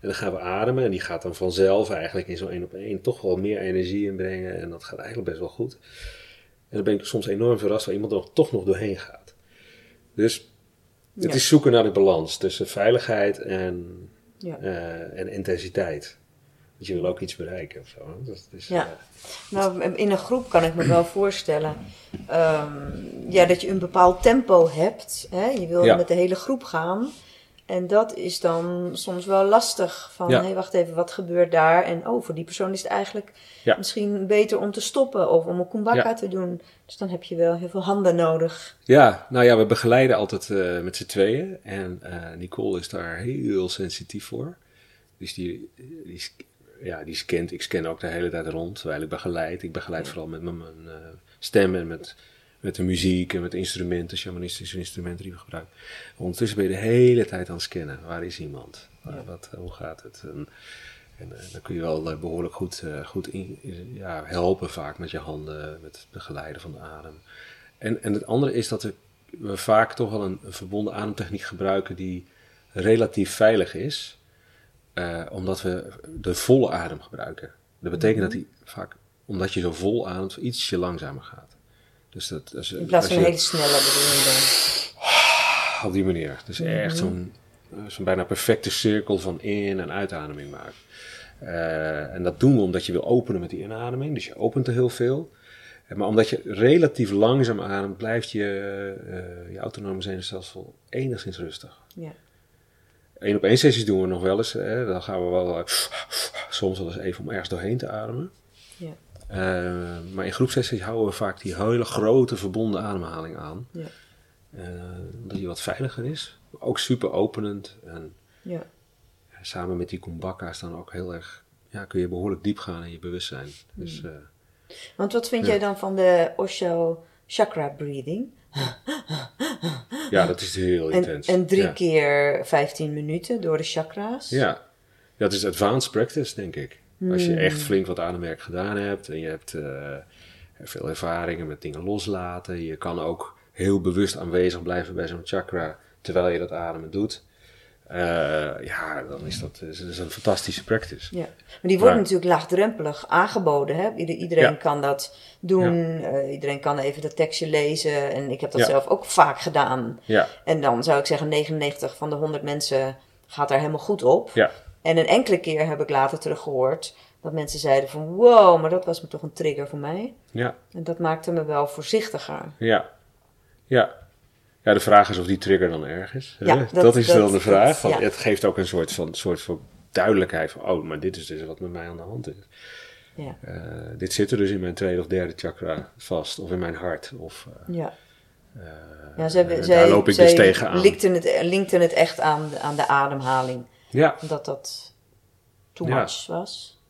En dan gaan we ademen en die gaat dan vanzelf eigenlijk in zo'n één op één toch wel meer energie inbrengen. En dat gaat eigenlijk best wel goed. En dan ben ik soms enorm verrast waar iemand er toch nog doorheen gaat. Dus het Ja. is zoeken naar de balans tussen veiligheid en, Ja. eh, en intensiteit. Want je wil ook iets bereiken of zo. is, Ja. eh, Nou, in een groep kan ik me wel voorstellen ehm, ja, dat je een bepaald tempo hebt. Hè? Je wil Ja. met de hele groep gaan. En dat is dan soms wel lastig. Van, Ja. hé, wacht even, wat gebeurt daar? En oh, voor die persoon is het eigenlijk Ja. misschien beter om te stoppen of om een kumbaka Ja. te doen. Dus dan heb je wel heel veel handen nodig. Ja, nou ja, we begeleiden altijd eh, met z'n tweeën. En eh, Nicole is daar heel sensitief voor. Dus die, die, ja, die scant, ik scan ook de hele tijd rond, terwijl ik begeleid. Ik begeleid vooral met mijn mijn, eh, stem en met, met de muziek en met instrumenten, shamanistische instrumenten die we gebruiken. Ondertussen ben je de hele tijd aan het scannen. Waar is iemand? Waar- wat, hoe gaat het? En, en eh, dan kun je wel eh, behoorlijk goed, eh, goed in, ja, helpen vaak met je handen, met het begeleiden van de adem. En, en het andere is dat we, we vaak toch wel een, een verbonden ademtechniek gebruiken die relatief veilig is, eh, omdat we de volle adem gebruiken. Dat betekent dat die vaak, omdat je zo vol ademt, ietsje langzamer gaat. Dus dat, als, In plaats van een hele snelle bedoel je dan. op die manier. Dus echt zo'n eh, zo'n bijna perfecte cirkel van in- en uitademing maken. Eh, en dat doen we omdat je wil openen met die inademing. Dus je opent er heel veel. Eh, Maar omdat je relatief langzaam ademt, blijft je, je autonome zenuwstelsel enigszins rustig. Ja. Eén op één sessies doen we nog wel eens. Hè, dan gaan we wel soms wel eens even om ergens doorheen te ademen. Ja. Eh, maar in groepsessies houden we vaak die hele grote verbonden ademhaling aan. Ja. Eh, omdat die wat veiliger is. Ook super openend. En Ja. samen met die kumbaka's dan ook heel erg... Ja, kun je behoorlijk diep gaan in je bewustzijn. Dus Hmm. eh, Want wat vind Ja. jij dan van de Osho chakra breathing? ja, dat is heel En, intens. en drie ja. keer 15 minuten door de chakra's. Ja, dat is advanced practice, denk ik. Als Hmm. je echt flink wat ademwerk gedaan hebt en je hebt eh, veel ervaringen met dingen loslaten. Je kan ook heel bewust aanwezig blijven bij zo'n chakra terwijl je dat ademen doet. Eh, ja, dan is dat, is, is een fantastische practice. Ja, maar die worden Maar- natuurlijk laagdrempelig aangeboden. Hè? Ieder- Iedereen Ja. kan dat doen. eh, iedereen kan even dat tekstje lezen. En ik heb dat Ja. zelf ook vaak gedaan. Ja, En dan zou ik zeggen, 99 van de 100 mensen gaat daar helemaal goed op. ja, En een enkele keer heb ik later teruggehoord dat mensen zeiden van... Wow, maar dat was me toch een trigger voor mij. ja, En dat maakte me wel voorzichtiger. ja, ja. Ja, de vraag is of die trigger dan erg is. Ja, dat, dat- is dat- dan de vraag. dat- want ja. Het geeft ook een soort van, soort van duidelijkheid van... oh, maar dit is dus wat met mij aan de hand is. Ja. Eh, dit zit er dus in mijn tweede of derde chakra vast. Of in mijn hart. Of, eh, Ja. eh, Ja, zij, daar zij, loop ik zij dus tegenaan. linkten het, linkten het echt aan, aan de ademhaling. Ja, Dat dat too Ja. much was.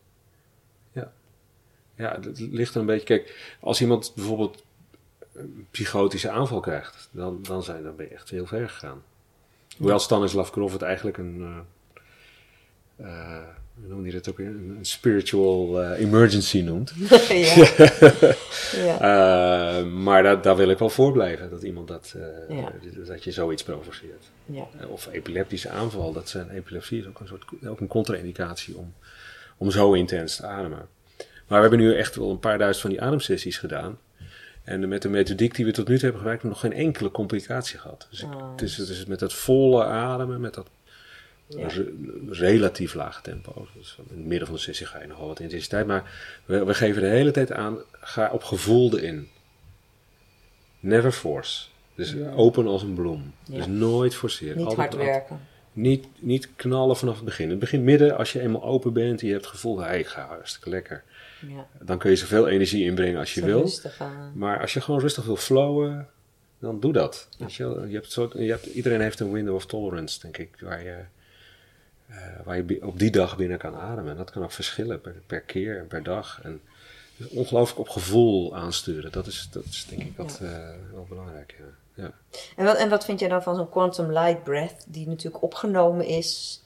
ja, het ligt er een beetje... Kijk, als iemand bijvoorbeeld een psychotische aanval krijgt... dan, dan, zijn, dan ben je echt heel ver gegaan. Hoewel Stanislav Grof het eigenlijk een... eh eh, hoe noemde hij dat ook weer? Een spiritual eh, emergency noemt. ja. ja. Eh, maar daar, daar wil ik wel voor blijven. Dat iemand dat... eh, Ja. Dat je zoiets provoceert. ja. Of epileptische aanval. Dat zijn, epilepsie is ook een soort ook een contra-indicatie om, om zo intens te ademen. Maar we hebben nu echt wel een paar duizend van die ademsessies gedaan. En met de methodiek die we tot nu toe hebben gebruikt, hebben we nog geen enkele complicatie gehad. Dus ik- Ah, het, is, het is met dat volle ademen, met dat Ja. re- relatief lage tempo. Dus in het midden van de sessie ga je nogal wat intensiteit. Maar we, we geven de hele tijd aan, ga op gevoel erin. Never force. Dus open als een bloem. Ja. Dus nooit forceren. Niet Altijd- hard werken. niet, niet knallen vanaf het begin. Het begin midden, als je eenmaal open bent en je hebt het gevoel, hey, ik ga hartstikke lekker. Ja. Dan kun je zoveel energie inbrengen als je Zo wil. Maar als je gewoon rustig wil flowen, dan doe dat. Weet je, je hebt je hebt, iedereen heeft een window of tolerance, denk ik, waar je, eh, waar je op die dag binnen kan ademen. En dat kan ook verschillen per, per keer en per dag. En dus ongelooflijk op gevoel aansturen, dat is, dat is denk ik wat, eh, wel belangrijk. Ja. Ja. En wat, en wat vind jij dan van zo'n Quantum Light Breath, die natuurlijk opgenomen is?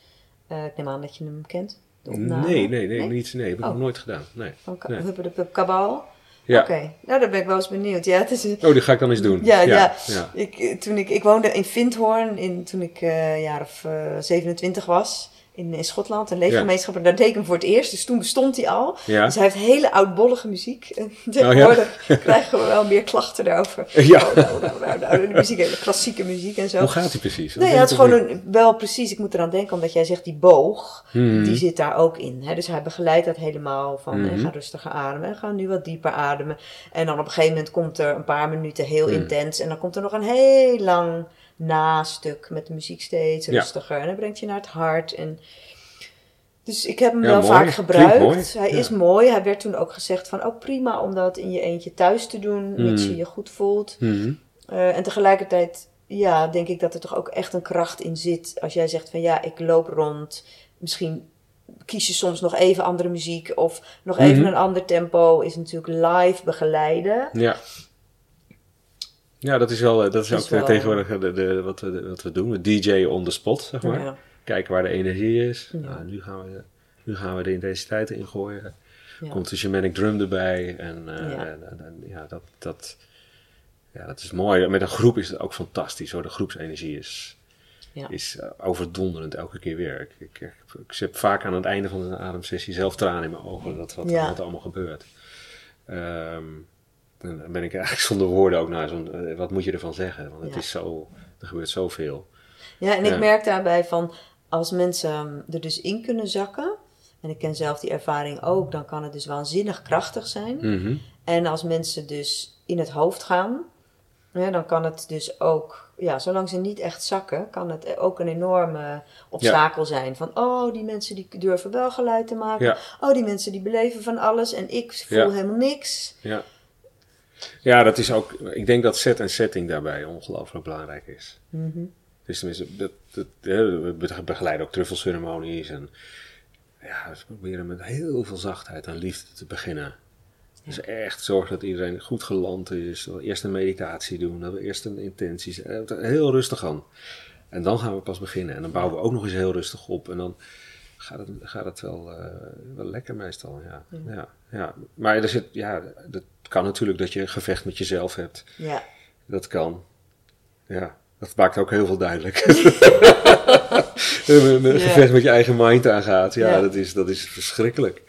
Eh, ik neem aan dat je hem kent. Nee, nee, nee, niet, nee, heb ik Oh. nog nooit gedaan. Nee. Van Nee. Huppe de Pup Kabal? Ja. Oké, nou daar ben ik wel eens benieuwd. Ja, het is Oh, die ga ik dan eens doen. Ja, ja. ja. Ik, toen ik, ik woonde in Vindhoorn in, toen ik een jaar of eh, 27 was. In, in Schotland, een leefgemeenschap. En daar deed ik hem voor het eerst. Dus toen bestond hij al. Ja. Dus hij heeft hele oudbollige muziek. En Oh, tegenwoordig krijgen we wel meer klachten daarover. Ja. Oh, nou, nou, nou, de muziek, hele klassieke muziek en zo. Hoe gaat die precies? Nee, ja, het is gewoon een, wel precies. Ik moet eraan denken, omdat jij zegt die boog, Mhm. die zit daar ook in. Hè? Dus hij begeleidt dat helemaal van eh, ga rustiger ademen en ga nu wat dieper ademen. En dan op een gegeven moment komt er een paar minuten heel Mhm. intens en dan komt er nog een heel lang nastuk met de muziek steeds rustiger. En dan brengt je naar het hart. En... Dus ik heb hem Ja, wel mooi. vaak gebruikt. Hij Ja. is mooi. Hij werd toen ook gezegd van ook prima om dat in je eentje thuis te doen, mits Mhm. je je goed voelt. Mhm. Eh, en tegelijkertijd, ja, denk ik dat er toch ook echt een kracht in zit. Als jij zegt van ja, ik loop rond. Misschien kies je soms nog even andere muziek of nog even Mhm. een ander tempo. Is natuurlijk live begeleiden. Ja. Ja, dat is wel, eh, dat is Dat ook eh, wel- tegenwoordig eh, de, de, wat, we, wat we doen. We DJ on the spot, zeg maar. Ja. Kijken waar de energie is. Ja. Nou, nu, gaan we, nu gaan we de intensiteit ingooien. Ja. Komt de shamanic drum erbij. En, eh, Ja. en- ja, dat, dat, ja, dat is mooi. Met een groep is het ook fantastisch hoor. De groepsenergie is, Ja. is eh, overdonderend elke keer weer. Ik, ik, ik, ik heb vaak aan het einde van een ademsessie zelf tranen in mijn ogen. Dat wat, wat er allemaal gebeurt. Ehm, dan ben ik eigenlijk zonder woorden ook naar zo'n... eh, wat moet je ervan zeggen? Want het Ja. is zo... Er gebeurt zoveel. Ja, en ik merk daarbij van als mensen er dus in kunnen zakken. En ik ken zelf die ervaring ook, dan kan het dus waanzinnig krachtig zijn. Mhm. En als mensen dus in het hoofd gaan, ja, dan kan het dus ook, ja, zolang ze niet echt zakken, kan het ook een enorme obstakel zijn. Van, oh, die mensen die durven wel geluid te maken. Ja. Oh, die mensen die beleven van alles en ik voel helemaal niks. Ja. Ja, dat is ook... Ik denk dat set en setting daarbij ongelooflijk belangrijk is. Mhm. Dus tenminste, dat, dat, hè, we be- begeleiden ook truffelceremonies. En ja, we proberen met heel veel zachtheid en liefde te beginnen. Dus echt zorgen dat iedereen goed geland is. Dat we eerst een meditatie doen. Dat we eerst een intenties. eh, Heel rustig aan. En dan gaan we pas beginnen. En dan bouwen we ook nog eens heel rustig op. En dan gaat het, gaat het wel, eh, wel lekker meestal. Ja. Ja. Ja, Maar er zit, ja, dat kan natuurlijk dat je een gevecht met jezelf hebt. Ja. Dat kan. Ja, dat maakt ook heel veel duidelijk. een Ja. gevecht met je eigen mind aangaat. Ja, Ja. Dat, is, dat is verschrikkelijk.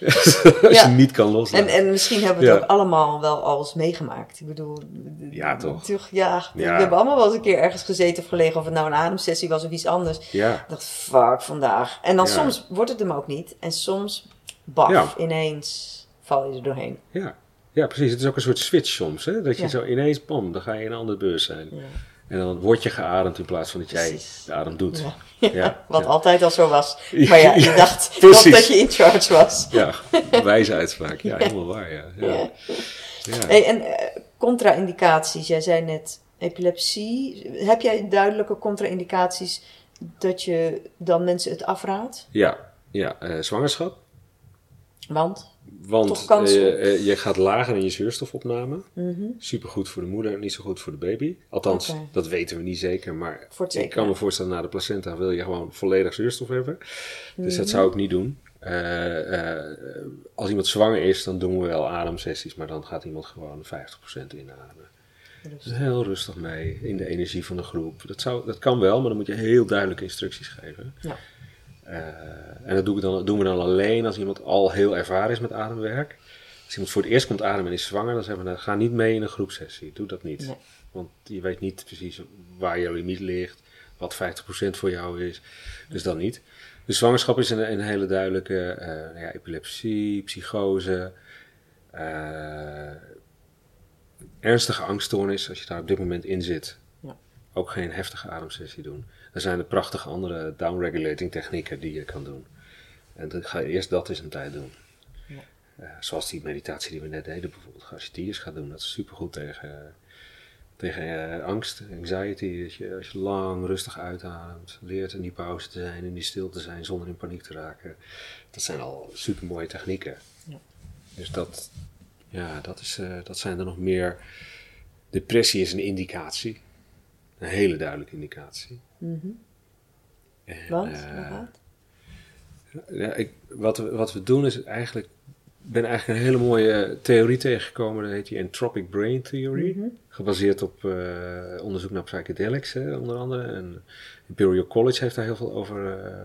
Als Ja. je niet kan loslaten. En, en misschien hebben we het ook allemaal wel al eens meegemaakt. Ik bedoel, Ja, toch? toch, ja, we hebben allemaal wel eens een keer ergens gezeten of gelegen. Of het nou een ademsessie was of iets anders. Ja, Ik dacht, fuck vandaag. En dan soms wordt het hem ook niet. En soms, baf, ineens val je er doorheen. ja. Ja, precies. Het is ook een soort switch soms. Hè? Dat je Ja. zo ineens, bam, dan ga je in een andere beurs zijn. Ja. En dan word je geademd in plaats van dat jij Precies. de adem doet. Ja. Ja, Wat altijd al zo was. Maar ja, je dacht dat je in charge was. Ja, wijze uitspraak. Ja, helemaal waar, ja. ja. Ja. ja. Hey, en eh, contra-indicaties, jij zei net epilepsie. Heb jij duidelijke contra-indicaties dat je dan mensen het afraadt? Ja, ja. eh, zwangerschap. Want? Want kans eh, eh, je gaat lager in je zuurstofopname. Mhm. Supergoed voor de moeder, niet zo goed voor de baby. Althans, dat weten we niet zeker. Maar ik kan me voorstellen, na de placenta wil je gewoon volledig zuurstof hebben. Dus dat Mhm. zou ik niet doen. Eh, als iemand zwanger is, dan doen we wel ademsessies. Maar dan gaat iemand gewoon 50% inademen. Dus heel rustig mee in de energie van de groep. Dat, zou, dat kan wel, maar dan moet je heel duidelijke instructies geven. Ja. Eh, en dat doen we, dan, doen we dan alleen als iemand al heel ervaren is met ademwerk. Als iemand voor het eerst komt ademen en is zwanger, dan zeggen we, nou, ga niet mee in een groepsessie. Doe dat niet. Nee. Want je weet niet precies waar je limiet ligt, wat 50% voor jou is. Dus dan niet. Dus zwangerschap is een, een hele duidelijke eh, ja, epilepsie, psychose, eh, ernstige angststoornis, als je daar op dit moment in zit. Ja. Ook geen heftige ademsessie doen. Er zijn er prachtige andere downregulating technieken die je kan doen. En dan ga je eerst dat eens een tijd doen. Ja. Eh, zoals die meditatie die we net deden bijvoorbeeld. Als je die eens gaat doen, dat is supergoed tegen, tegen eh, angst, anxiety. Dat je, als je lang rustig uitademt, leert in die pauze te zijn, in die stil te zijn, zonder in paniek te raken. Dat zijn al supermooie technieken. Ja. Dus dat, ja, dat, is, eh, dat zijn er nog meer. Depressie is een indicatie. Een hele duidelijke indicatie. En, Want? Hoe gaat? ja, ik, wat, we, wat we doen is eigenlijk. Ik ben eigenlijk een hele mooie theorie tegengekomen. Dat heet die Entropic Brain Theory. Mhm. Gebaseerd op eh, onderzoek naar psychedelics, hè, onder andere. En Imperial College heeft daar heel veel over, eh,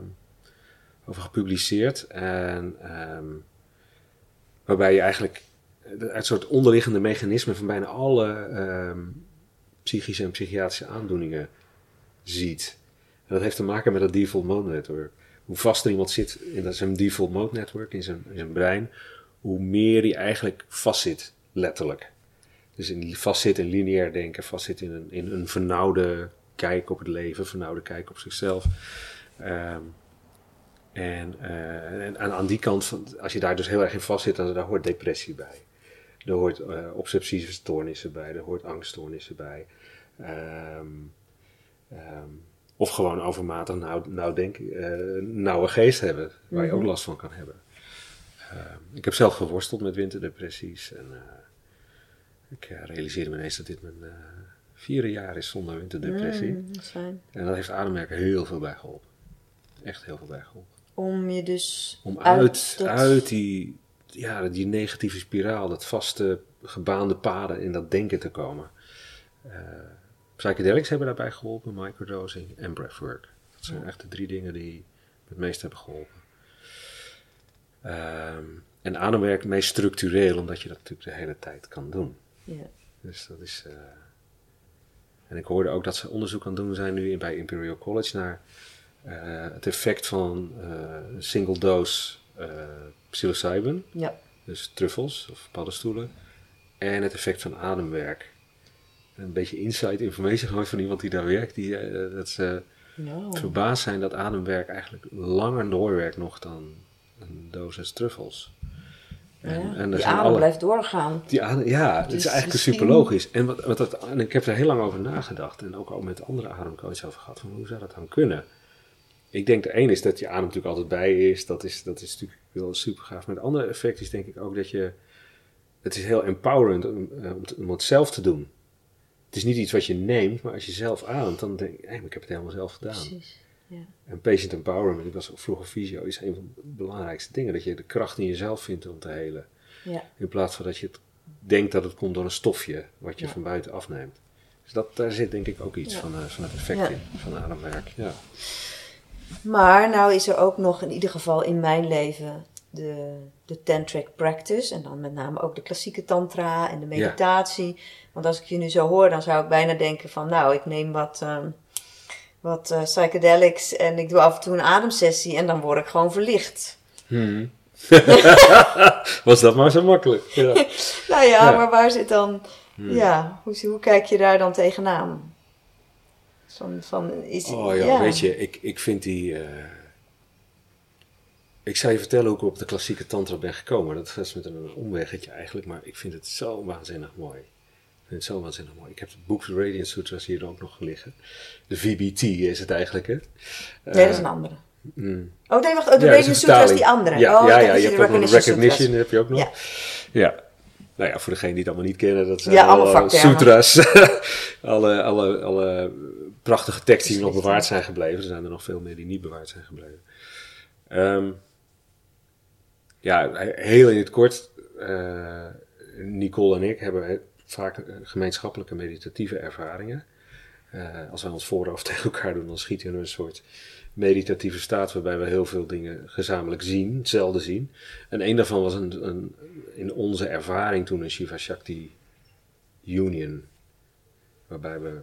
over gepubliceerd. En ehm, waarbij je eigenlijk het soort onderliggende mechanismen van bijna alle ehm, psychische en psychiatrische aandoeningen ziet. En dat heeft te maken met dat default mode network. Hoe vaster iemand zit in zijn default mode network, in zijn, in zijn brein, hoe meer hij eigenlijk vastzit, letterlijk. Dus in, vastzit in lineair denken, vastzit in een, in een vernauwde kijk op het leven, vernauwde kijk op zichzelf. Ehm, en, eh, en aan, aan die kant, van, als je daar dus heel erg in vastzit, dan hoort depressie bij. Er hoort eh, obsessieve stoornissen bij, er hoort angststoornissen bij. Ehm, ehm, of gewoon overmatig nauw, nauw denken, eh, nauwe geest hebben, waar je ook Mhm. last van kan hebben. Ehm, ik heb zelf geworsteld met winterdepressies en eh, ik realiseerde me ineens dat dit mijn vierde jaar is zonder winterdepressie. Mm, dat is fijn. En dat heeft ademwerken heel veel bij geholpen. Echt heel veel bij geholpen. Om je dus Om uit, uit die, ja, die negatieve spiraal, dat vaste gebaande paden in dat denken te komen. Eh psychedelics hebben daarbij geholpen, microdosing en breathwork. Dat zijn echt de drie dingen die het meest hebben geholpen. Ehm, en ademwerk meest structureel, omdat je dat natuurlijk de hele tijd kan doen. Ja. Dus dat is. eh, En ik hoorde ook dat ze onderzoek aan het doen zijn nu bij Imperial College naar eh, het effect van een single dose eh psilocybin, ja. dus truffels of paddenstoelen, en het effect van ademwerk. Een beetje inside information gewoon van iemand die daar werkt, die, eh, dat ze Nou. verbaasd zijn dat ademwerk eigenlijk langer doorwerkt nog dan een dosis truffels. Ja, er die adem alle- blijft doorgaan. die adem, ja, het is Dus eigenlijk misschien- super logisch. En, wat, wat dat, en ik heb er heel lang over nagedacht en ook al met andere ademcoaches over gehad. Van hoe zou dat dan kunnen? Ik denk de een is dat je adem natuurlijk altijd bij is. Dat is, dat is natuurlijk wel super gaaf. Maar het andere effect is denk ik ook dat je... Het is heel empowerend om, eh, om, het- om het zelf te doen. Het is niet iets wat je neemt, maar als je zelf ademt, dan denk je, hey, maar ik heb het helemaal zelf gedaan. Precies. Ja. En patient empowerment, ik was vroeger fysio, is een van de belangrijkste dingen. Dat je de kracht in jezelf vindt om te helen. Ja. In plaats van dat je het denkt dat het komt door een stofje wat je Ja. van buiten afneemt. Dus dat, daar zit denk ik ook iets van, eh, van het effect in, van ademwerk. Ja. Maar nou is er ook nog in ieder geval in mijn leven de, de tantric practice. En dan met name ook de klassieke tantra en de meditatie. Want als ik je nu zo hoor, dan zou ik bijna denken van... Nou, ik neem wat, ehm, wat eh, psychedelics en ik doe af en toe een ademsessie. En dan word ik gewoon verlicht. Hmm. Was dat maar zo makkelijk. Ja. Nou ja, Ja. maar waar zit dan... Hmm. Ja, hoe, hoe kijk je daar dan tegenaan? Van, van, is, Oh ja, weet je, ik, ik vind die... eh, ik zal je vertellen hoe ik op de klassieke tantra ben gekomen. Dat is met een omweggetje eigenlijk, maar ik vind het zo waanzinnig mooi. Ik vind het zo waanzinnig mooi. Ik heb het boek Radiant Sutras hier ook nog liggen. De VBT is het eigenlijk, hè? Nee, dat is een andere. Mm. Oh nee, wacht. Oh, de Ja, Radiant een Sutra is die andere. Ja, oh, ja, ja je hebt ook nog Recognition Sutras. heb je ook nog. Ja. Ja. Nou ja, voor degenen die het allemaal niet kennen, dat zijn Ja, alle sutras. alle, alle, alle prachtige teksten die nog bewaard zijn gebleven. Er zijn er nog veel meer die niet bewaard zijn gebleven. Ehm, ja, heel in het kort. eh, Nicole en ik hebben vaak eh, gemeenschappelijke meditatieve ervaringen. Eh, als wij ons voorhoofd tegen elkaar doen, dan schieten we in een soort meditatieve staat waarbij we heel veel dingen gezamenlijk zien, zelden zien. En een daarvan was een, een, in onze ervaring toen een Shiva Shakti Union, waarbij we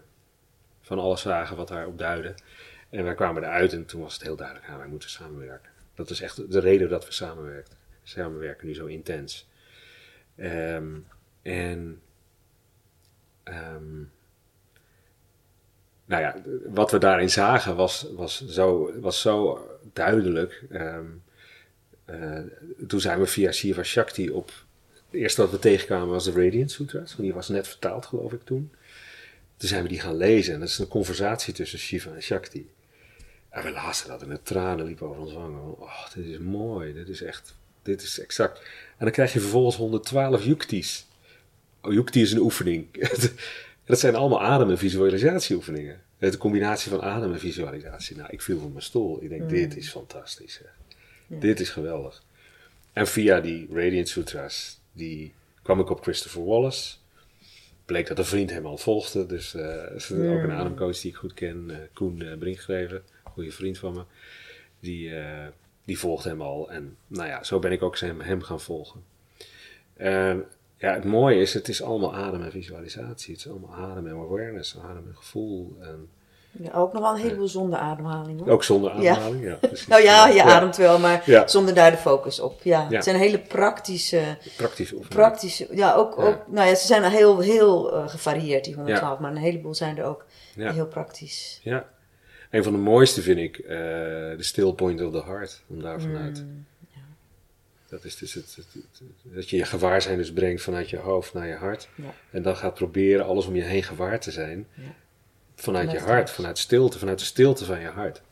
van alles zagen wat daarop duidde. En wij kwamen eruit en toen was het heel duidelijk, ja, wij moeten samenwerken. Dat is echt de reden dat we samenwerken. Samenwerken nu zo intens. Ehm, en ehm, nou ja, wat we daarin zagen was, was, zo, was zo duidelijk. Ehm, eh, toen zijn we via Shiva Shakti op. Het eerste wat we tegenkwamen was de Radiant Sutras. Die was net vertaald, geloof ik, toen. Toen zijn we die gaan lezen. En dat is een conversatie tussen Shiva en Shakti. En we lazen dat en de tranen liepen over ons wangen. Oh, dit is mooi. Dit is echt. Dit is exact. En dan krijg je vervolgens 112 yuktis. Oh, yukti is een oefening. dat zijn allemaal adem- en visualisatieoefeningen. De combinatie van adem en visualisatie. Nou, ik viel van mijn stoel. Ik denk, dit is fantastisch. Hè. Dit is geweldig. En via die Radiant Sutras, die kwam ik op Christopher Wallace. Bleek dat een vriend hem al volgde. Dus eh ook een ademcoach die ik goed ken. eh, Koen uh, Brinkgeven, goede vriend van me. Die, eh, die volgde hem al. En nou ja, zo ben ik ook hem, hem gaan volgen. En ja, het mooie is, het is allemaal adem en visualisatie. Het is allemaal adem en awareness, adem en gevoel. En Ja, ook nog wel een heleboel zonder ademhaling hoor. ook zonder ademhaling, ja. precies. Nou ja, je ademt wel, maar Ja. zonder daar de focus op. Ja, het zijn hele praktische, Praktisch oefening. praktische, ja, ook, ook nou ja, ze zijn heel, heel eh, gevarieerd, die 112, maar een heleboel zijn er ook heel praktisch. Ja. Een van de mooiste vind ik eh, de still point of the heart. Om daar vanuit. Mm, Dat is dus het, het- het- dat je je gewaarzijn dus brengt vanuit je hoofd naar je hart. Ja. En dan gaat proberen alles om je heen gewaar te zijn. Vanuit, je hart, vanuit stilte, vanuit de stilte van je hart.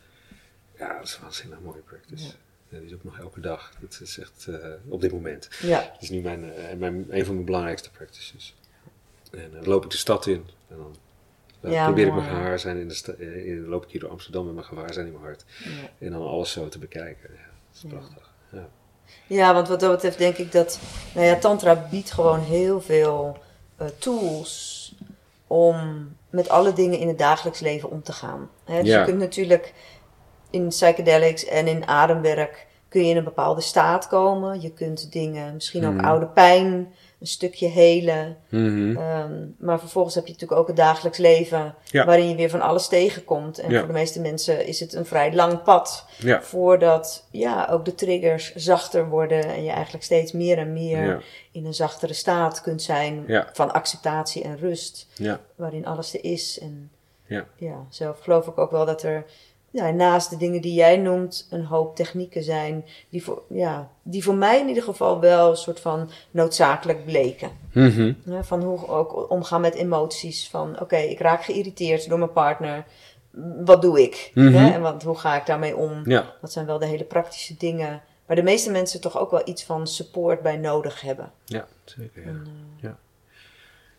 Ja, dat is een waanzinnig mooie practice. Ja. Ja, die is ook nog elke dag. Dat is echt eh, op dit moment. Ja, Dat is nu mijn, eh, mijn, een van mijn belangrijkste practices. En dan loop ik de stad in. En dan Ja, probeer ik mijn gewaarzijn in de stad. in, loop ik hier door Amsterdam met mijn gewaarzijn in mijn hart. ja. En dan alles zo te bekijken. Ja, dat is prachtig. Ja. Ja, want wat dat betreft denk ik dat, nou ja, Tantra biedt gewoon heel veel eh, tools om met alle dingen in het dagelijks leven om te gaan. Hè, dus Ja. je kunt natuurlijk in psychedelics en in ademwerk kun je in een bepaalde staat komen. Je kunt dingen, misschien ook Mhm. oude pijn, een stukje helen. Mhm. Ehm, maar vervolgens heb je natuurlijk ook het dagelijks leven Ja. waarin je weer van alles tegenkomt. En Ja. voor de meeste mensen is het een vrij lang pad Ja. voordat ja, ook de triggers zachter worden en je eigenlijk steeds meer en meer in een zachtere staat kunt zijn van acceptatie en rust, Ja. waarin alles er is. En Ja. ja, zelf geloof ik ook wel dat er ja, naast de dingen die jij noemt, een hoop technieken zijn die voor, ja, die voor mij in ieder geval wel een soort van noodzakelijk bleken. Mhm. Ja, van hoe ook omgaan met emoties. Van oké, ik raak geïrriteerd door mijn partner. Wat doe ik? Mhm. En wat, hoe ga ik daarmee om? Ja. Dat zijn wel de hele praktische dingen. Waar de meeste mensen toch ook wel iets van support bij nodig hebben. Ja, zeker. Ja. En, eh,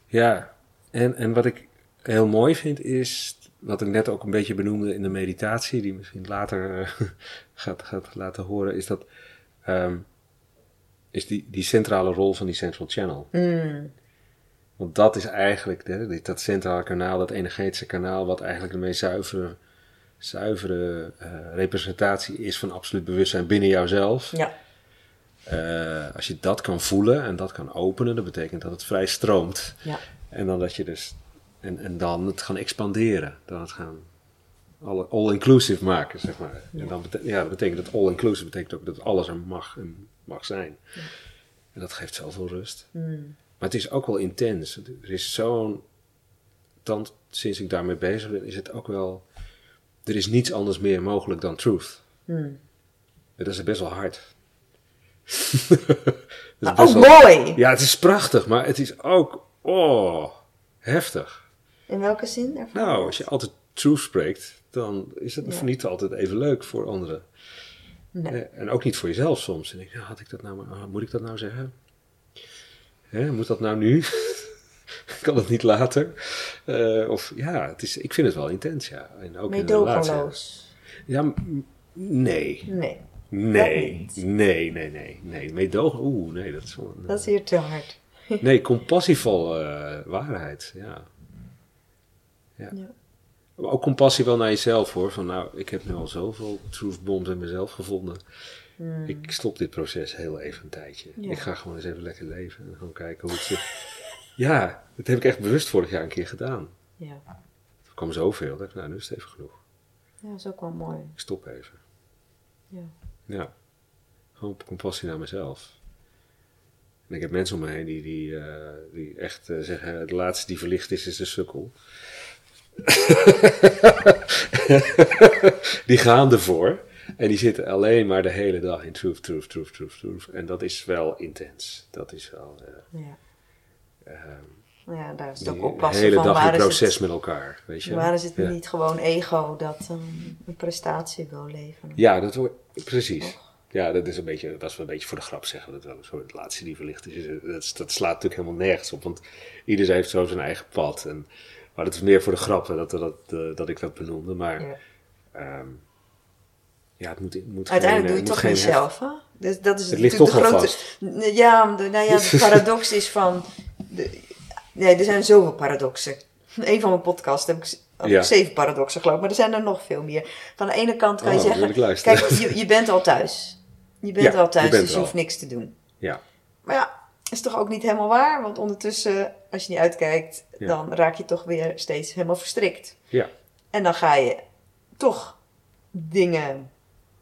Ja, en, en wat ik heel mooi vind is, wat ik net ook een beetje benoemde in de meditatie, die misschien later eh, gaat, gaat laten horen, is dat ehm, is die, die centrale rol van die central channel. mm, Want dat is eigenlijk dit- dat centrale kanaal, dat energetische kanaal, wat eigenlijk de meest zuivere, zuivere eh, representatie is van absoluut bewustzijn binnen jouzelf. ja, Eh, als je dat kan voelen en dat kan openen, dat betekent dat het vrij stroomt. ja, En dan dat je dus. En, en dan het gaan expanderen. Dan het gaan all-inclusive maken, zeg maar. En dan bete- ja, dat betekent dat all-inclusive betekent ook dat alles er mag en mag zijn. En dat geeft zoveel rust. mm, Maar het is ook wel intens. Er is zo'n dan, sinds ik daarmee bezig ben, is het ook wel... Er is niets anders meer mogelijk dan truth. Hmm. Dat is best wel hard. Maar ook mooi! Ja, het is prachtig, maar het is ook... Oh, heftig. In welke zin daarvan? Nou, als je altijd truth spreekt, dan is het Ja. niet altijd even leuk voor anderen. Nee. Eh, En ook niet voor jezelf soms. En ik, ja, had ik dat nou, ah, moet ik dat nou zeggen? Hè, moet dat nou nu? kan het niet later? Eh, of ja, het is, ik vind het wel intens, ja. En ook. Meedogenloos. Ja, m- nee. Nee, Nee. Nee, nee, nee. Nee, meedogen. Oeh, nee, dat is wel... dat is hier te hard. Nee, compassievol eh, waarheid, ja. Ja. Ja. Maar ook compassie wel naar jezelf hoor. Van nou, ik heb nu al zoveel truth bombs in mezelf gevonden. Hmm. Ik stop dit proces heel even een tijdje. Ja. Ik ga gewoon eens even lekker leven en gewoon kijken hoe het zit. Ja, dat heb ik echt bewust vorig jaar een keer gedaan. Ja. Er kwam zoveel. Dat ik, nou, nu is het even genoeg. ja, dat is ook wel mooi. Ik stop even. Ja. Ja. Gewoon compassie naar mezelf. En ik heb mensen om me heen die, die, eh, die echt eh, zeggen: de laatste die verlicht is, is de sukkel. die gaan ervoor. En die zitten alleen maar de hele dag in truth, truth, truth, truth, truth. En dat is wel intens. Dat is wel. eh, Ja. ehm, ja, daar is het ook oppassen hele van dag in waar is proces het, met elkaar. Weet je? waar is het ja. niet gewoon ego dat ehm, een prestatie wil leveren. Ja, dat wordt precies. Ja, dat is een beetje, dat is wel een beetje voor de grap zeggen. Dat wel zo het laatste die verlicht is. Dat, dat slaat natuurlijk helemaal nergens op. Want iedereen heeft zo zijn eigen pad. En, maar dat is meer voor de grap dat, dat, dat, dat ik dat benoemde. Maar Ja. ehm, ja, het moet, het moet Uiteindelijk geen, doe je toch geen niet zelf, hè? Dus dat is Het ligt natuurlijk toch de grote... Ja, de, nou ja, de paradox is van... De, nee, er zijn zoveel paradoxen. Een van mijn podcasts heb ik, Ja. zeven paradoxen, geloof ik. Maar er zijn er nog veel meer. Van de ene kant kan je Oh, zeggen... Kijk, je, je bent al thuis. Je bent Ja, al thuis, dus je hoeft niks te doen. Ja, Maar ja, is toch ook niet helemaal waar? Want ondertussen, als je niet uitkijkt, Ja. dan raak je toch weer steeds helemaal verstrikt. ja, En dan ga je toch dingen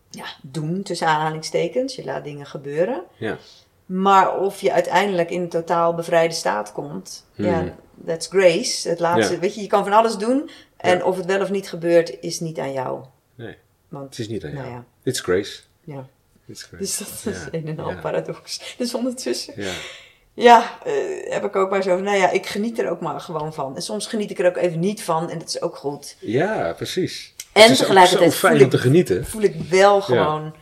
ja, doen, tussen aanhalingstekens. Je laat dingen gebeuren. ja. Maar of je uiteindelijk in een totaal bevrijde staat komt, ja, Mhm. that's grace. Het laatste, Ja. weet je, je kan van alles doen. En Ja. of het wel of niet gebeurt, is niet aan jou. Nee, Want, het is niet aan jou. nou ja, It's grace. ja. It's grace. Dus dat is Ja, een en al ja. paradox. Dus ondertussen Ja, eh, heb ik ook maar zo van, nou ja, ik geniet er ook maar gewoon van. En soms geniet ik er ook even niet van en dat is ook goed. ja precies. En tegelijkertijd voel te ik- genieten. Voel ik wel gewoon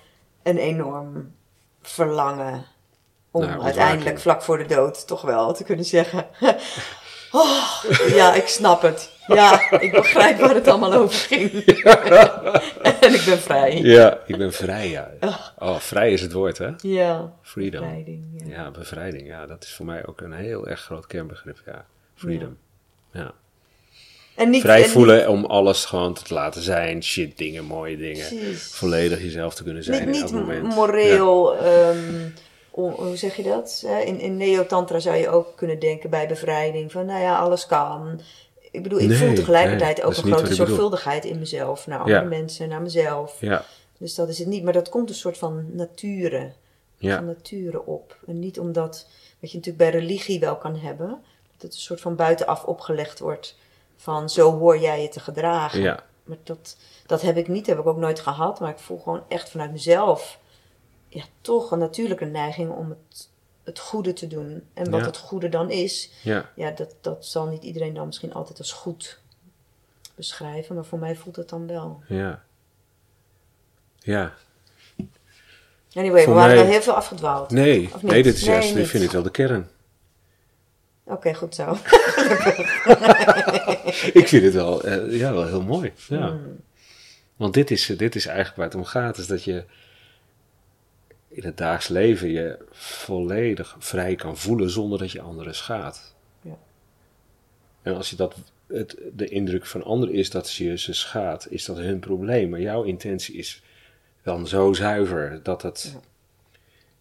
een enorm verlangen om ontwaking. uiteindelijk vlak voor de dood toch wel te kunnen zeggen... Oh, ja, ik snap het. Ja, ik begrijp waar het allemaal over ging. en ik ben vrij. Ja, ik ben vrij, ja. Oh, vrij is het woord, hè? Ja, Freedom. bevrijding. Ja. Ja, bevrijding. Ja, dat is voor mij ook een heel erg groot kernbegrip. Ja, freedom. Ja. En niet, Vrij en voelen om alles gewoon te laten zijn. Shit dingen, mooie dingen. Precies. Volledig jezelf te kunnen zijn Niet, in elk moment. moreel, ehm, hoe zeg je dat? In, in Neo-Tantra zou je ook kunnen denken bij bevrijding van, nou ja, alles kan. Ik bedoel, ik Nee, voel tegelijkertijd nee, ook een grote bedoel. zorgvuldigheid in mezelf, naar andere Ja. mensen, naar mezelf. Ja, Dus dat is het niet, maar dat komt een soort van nature, ja, van nature op. En niet omdat, wat je natuurlijk bij religie wel kan hebben, dat het een soort van buitenaf opgelegd wordt van zo hoor jij je te gedragen. ja, Maar dat, dat heb ik niet, heb ik ook nooit gehad. Maar ik voel gewoon echt vanuit mezelf ja, toch een natuurlijke neiging om het, het goede te doen. En wat Ja. het goede dan is, ja. ja, dat, dat zal niet iedereen dan misschien altijd als goed beschrijven. Maar voor mij voelt het dan wel. ja. Ja, Anyway, Voor we waren mij- heel veel afgedwaald. nee, nee, dit is Nee, juist, ik vind het wel de kern. Oké, goed zo. Ik vind het wel, eh, ja, wel heel mooi. Ja. Hmm. Want dit is, dit is eigenlijk waar het om gaat, is dat je in het dagelijks leven je volledig vrij kan voelen zonder dat je anderen schaadt. Ja. En als je dat, het, de indruk van anderen is dat je ze schaadt, is dat hun probleem. Maar jouw intentie is dan zo zuiver dat het,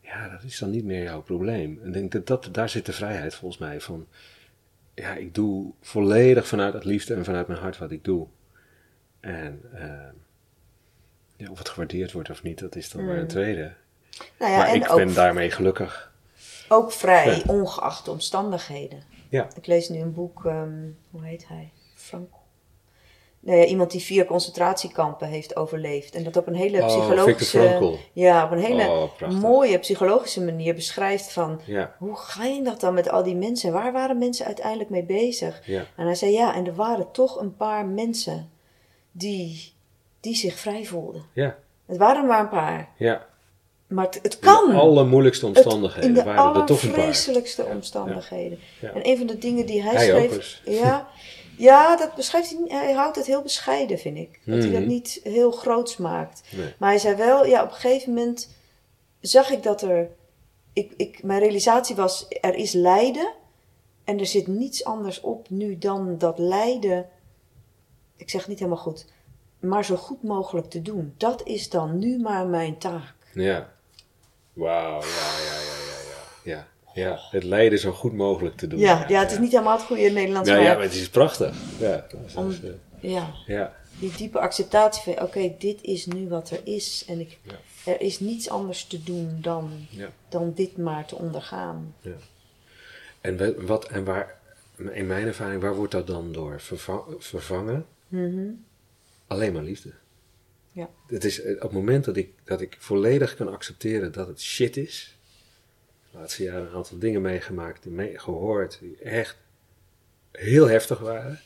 ja, dat is dan niet meer jouw probleem. En denk dat, dat daar zit de vrijheid volgens mij van, ja, ik doe volledig vanuit het liefde en vanuit mijn hart wat ik doe. En eh, ja, of het gewaardeerd wordt of niet, dat is dan maar een tweede. Nou ja, maar en ik ben daarmee gelukkig. ook vrij, Ja. ongeacht de omstandigheden. Ja. Ik lees nu een boek, ehm, hoe heet hij? Frank. Nou ja, iemand die vier concentratiekampen heeft overleefd. En dat op een hele Oh, psychologische. Ja, op een hele Oh, mooie psychologische manier beschrijft van Ja, hoe ging dat dan met al die mensen? Waar waren mensen uiteindelijk mee bezig? ja, En hij zei ja, en er waren toch een paar mensen die, die zich vrij voelden. ja, Het waren maar een paar. ja. Maar het, het In kan. de allermoeilijkste Het- omstandigheden in de er allervreselijkste omstandigheden. Ja. En een van de dingen die hij, schreef. dus. Ja, ja, dat beschrijft hij. Hij houdt het heel bescheiden, vind ik. Dat hij dat Mhm. niet heel groots maakt. Nee. Maar hij zei wel, ja, op een gegeven moment zag ik dat er. Ik, ik, mijn realisatie was, er is lijden. En er zit niets anders op nu dan dat lijden. Ik zeg het niet helemaal goed. Maar zo goed mogelijk te doen. Dat is dan nu maar mijn taak. Ja. Wauw, ja, ja, ja, ja, ja. Ja, ja. het lijden zo goed mogelijk te doen. Ja, ja, het is niet helemaal het goede Nederlands. Ja, maar ja, maar het is prachtig. Ja, dat is- Om- eh, ja, ja, die diepe acceptatie van, oké, dit is nu wat er is. En ik, Ja. er is niets anders te doen dan, ja, dan dit maar te ondergaan. ja. En wat en waar, in mijn ervaring, waar wordt dat dan door verva- vervangen? Mhm. Alleen maar liefde. Ja. Het is eh, op het moment dat ik, dat ik volledig kan accepteren dat het shit is. De laatste jaren een aantal dingen meegemaakt, die mee, gehoord, die echt heel heftig waren.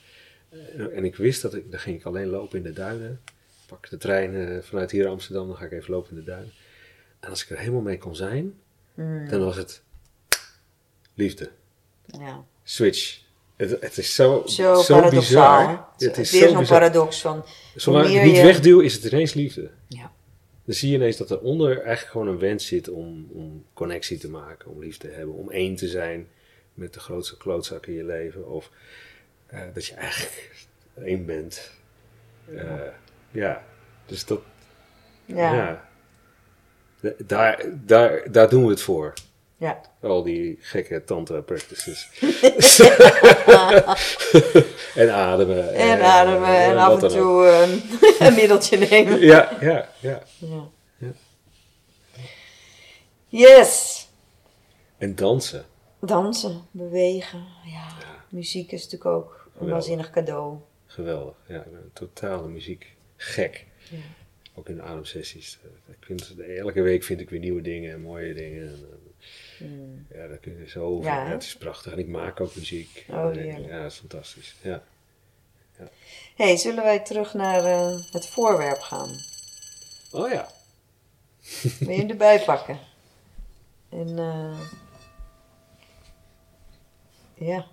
En, en ik wist dat ik, dan ging ik alleen lopen in de duinen. Pak de trein eh, vanuit hier Amsterdam, dan ga ik even lopen in de duinen. En als ik er helemaal mee kon zijn, Mm. dan was het liefde. Ja. Switch. Het, het is zo, Zo, zo, bizar. Het is Weer zo zo'n paradox van, Zolang ik het niet je- wegduw, is het ineens liefde. ja, Dan zie je ineens dat eronder eigenlijk gewoon een wens zit om, om connectie te maken, om lief te hebben, om één te zijn met de grootste klootzak in je leven. Of eh, dat je eigenlijk één bent. Eh, ja, dus dat, ja, ja. ja. Da- Daar, daar, daar doen we het voor. Al die gekke tantra practices. en ademen. En ademen en wat af en toe een, een middeltje nemen. Ja, ja, ja. Ja. Ja. Yes! En dansen. Dansen, bewegen. Ja, muziek is natuurlijk ook een Geweldig. waanzinnig cadeau. Geweldig. Ja, ik ben een totale muziek gek. Ja. Ook in de ademsessies. Eh, elke week vind ik weer nieuwe dingen en mooie dingen. En, eh, Mm. ja, daar kun je zo over. Ja, Ja, het is prachtig. En ik maak ook muziek. Oh, En. Ja, dat is fantastisch. Ja. hey, zullen wij terug naar eh, het voorwerp gaan? Oh ja. Wil je hem erbij pakken? En eh, ja.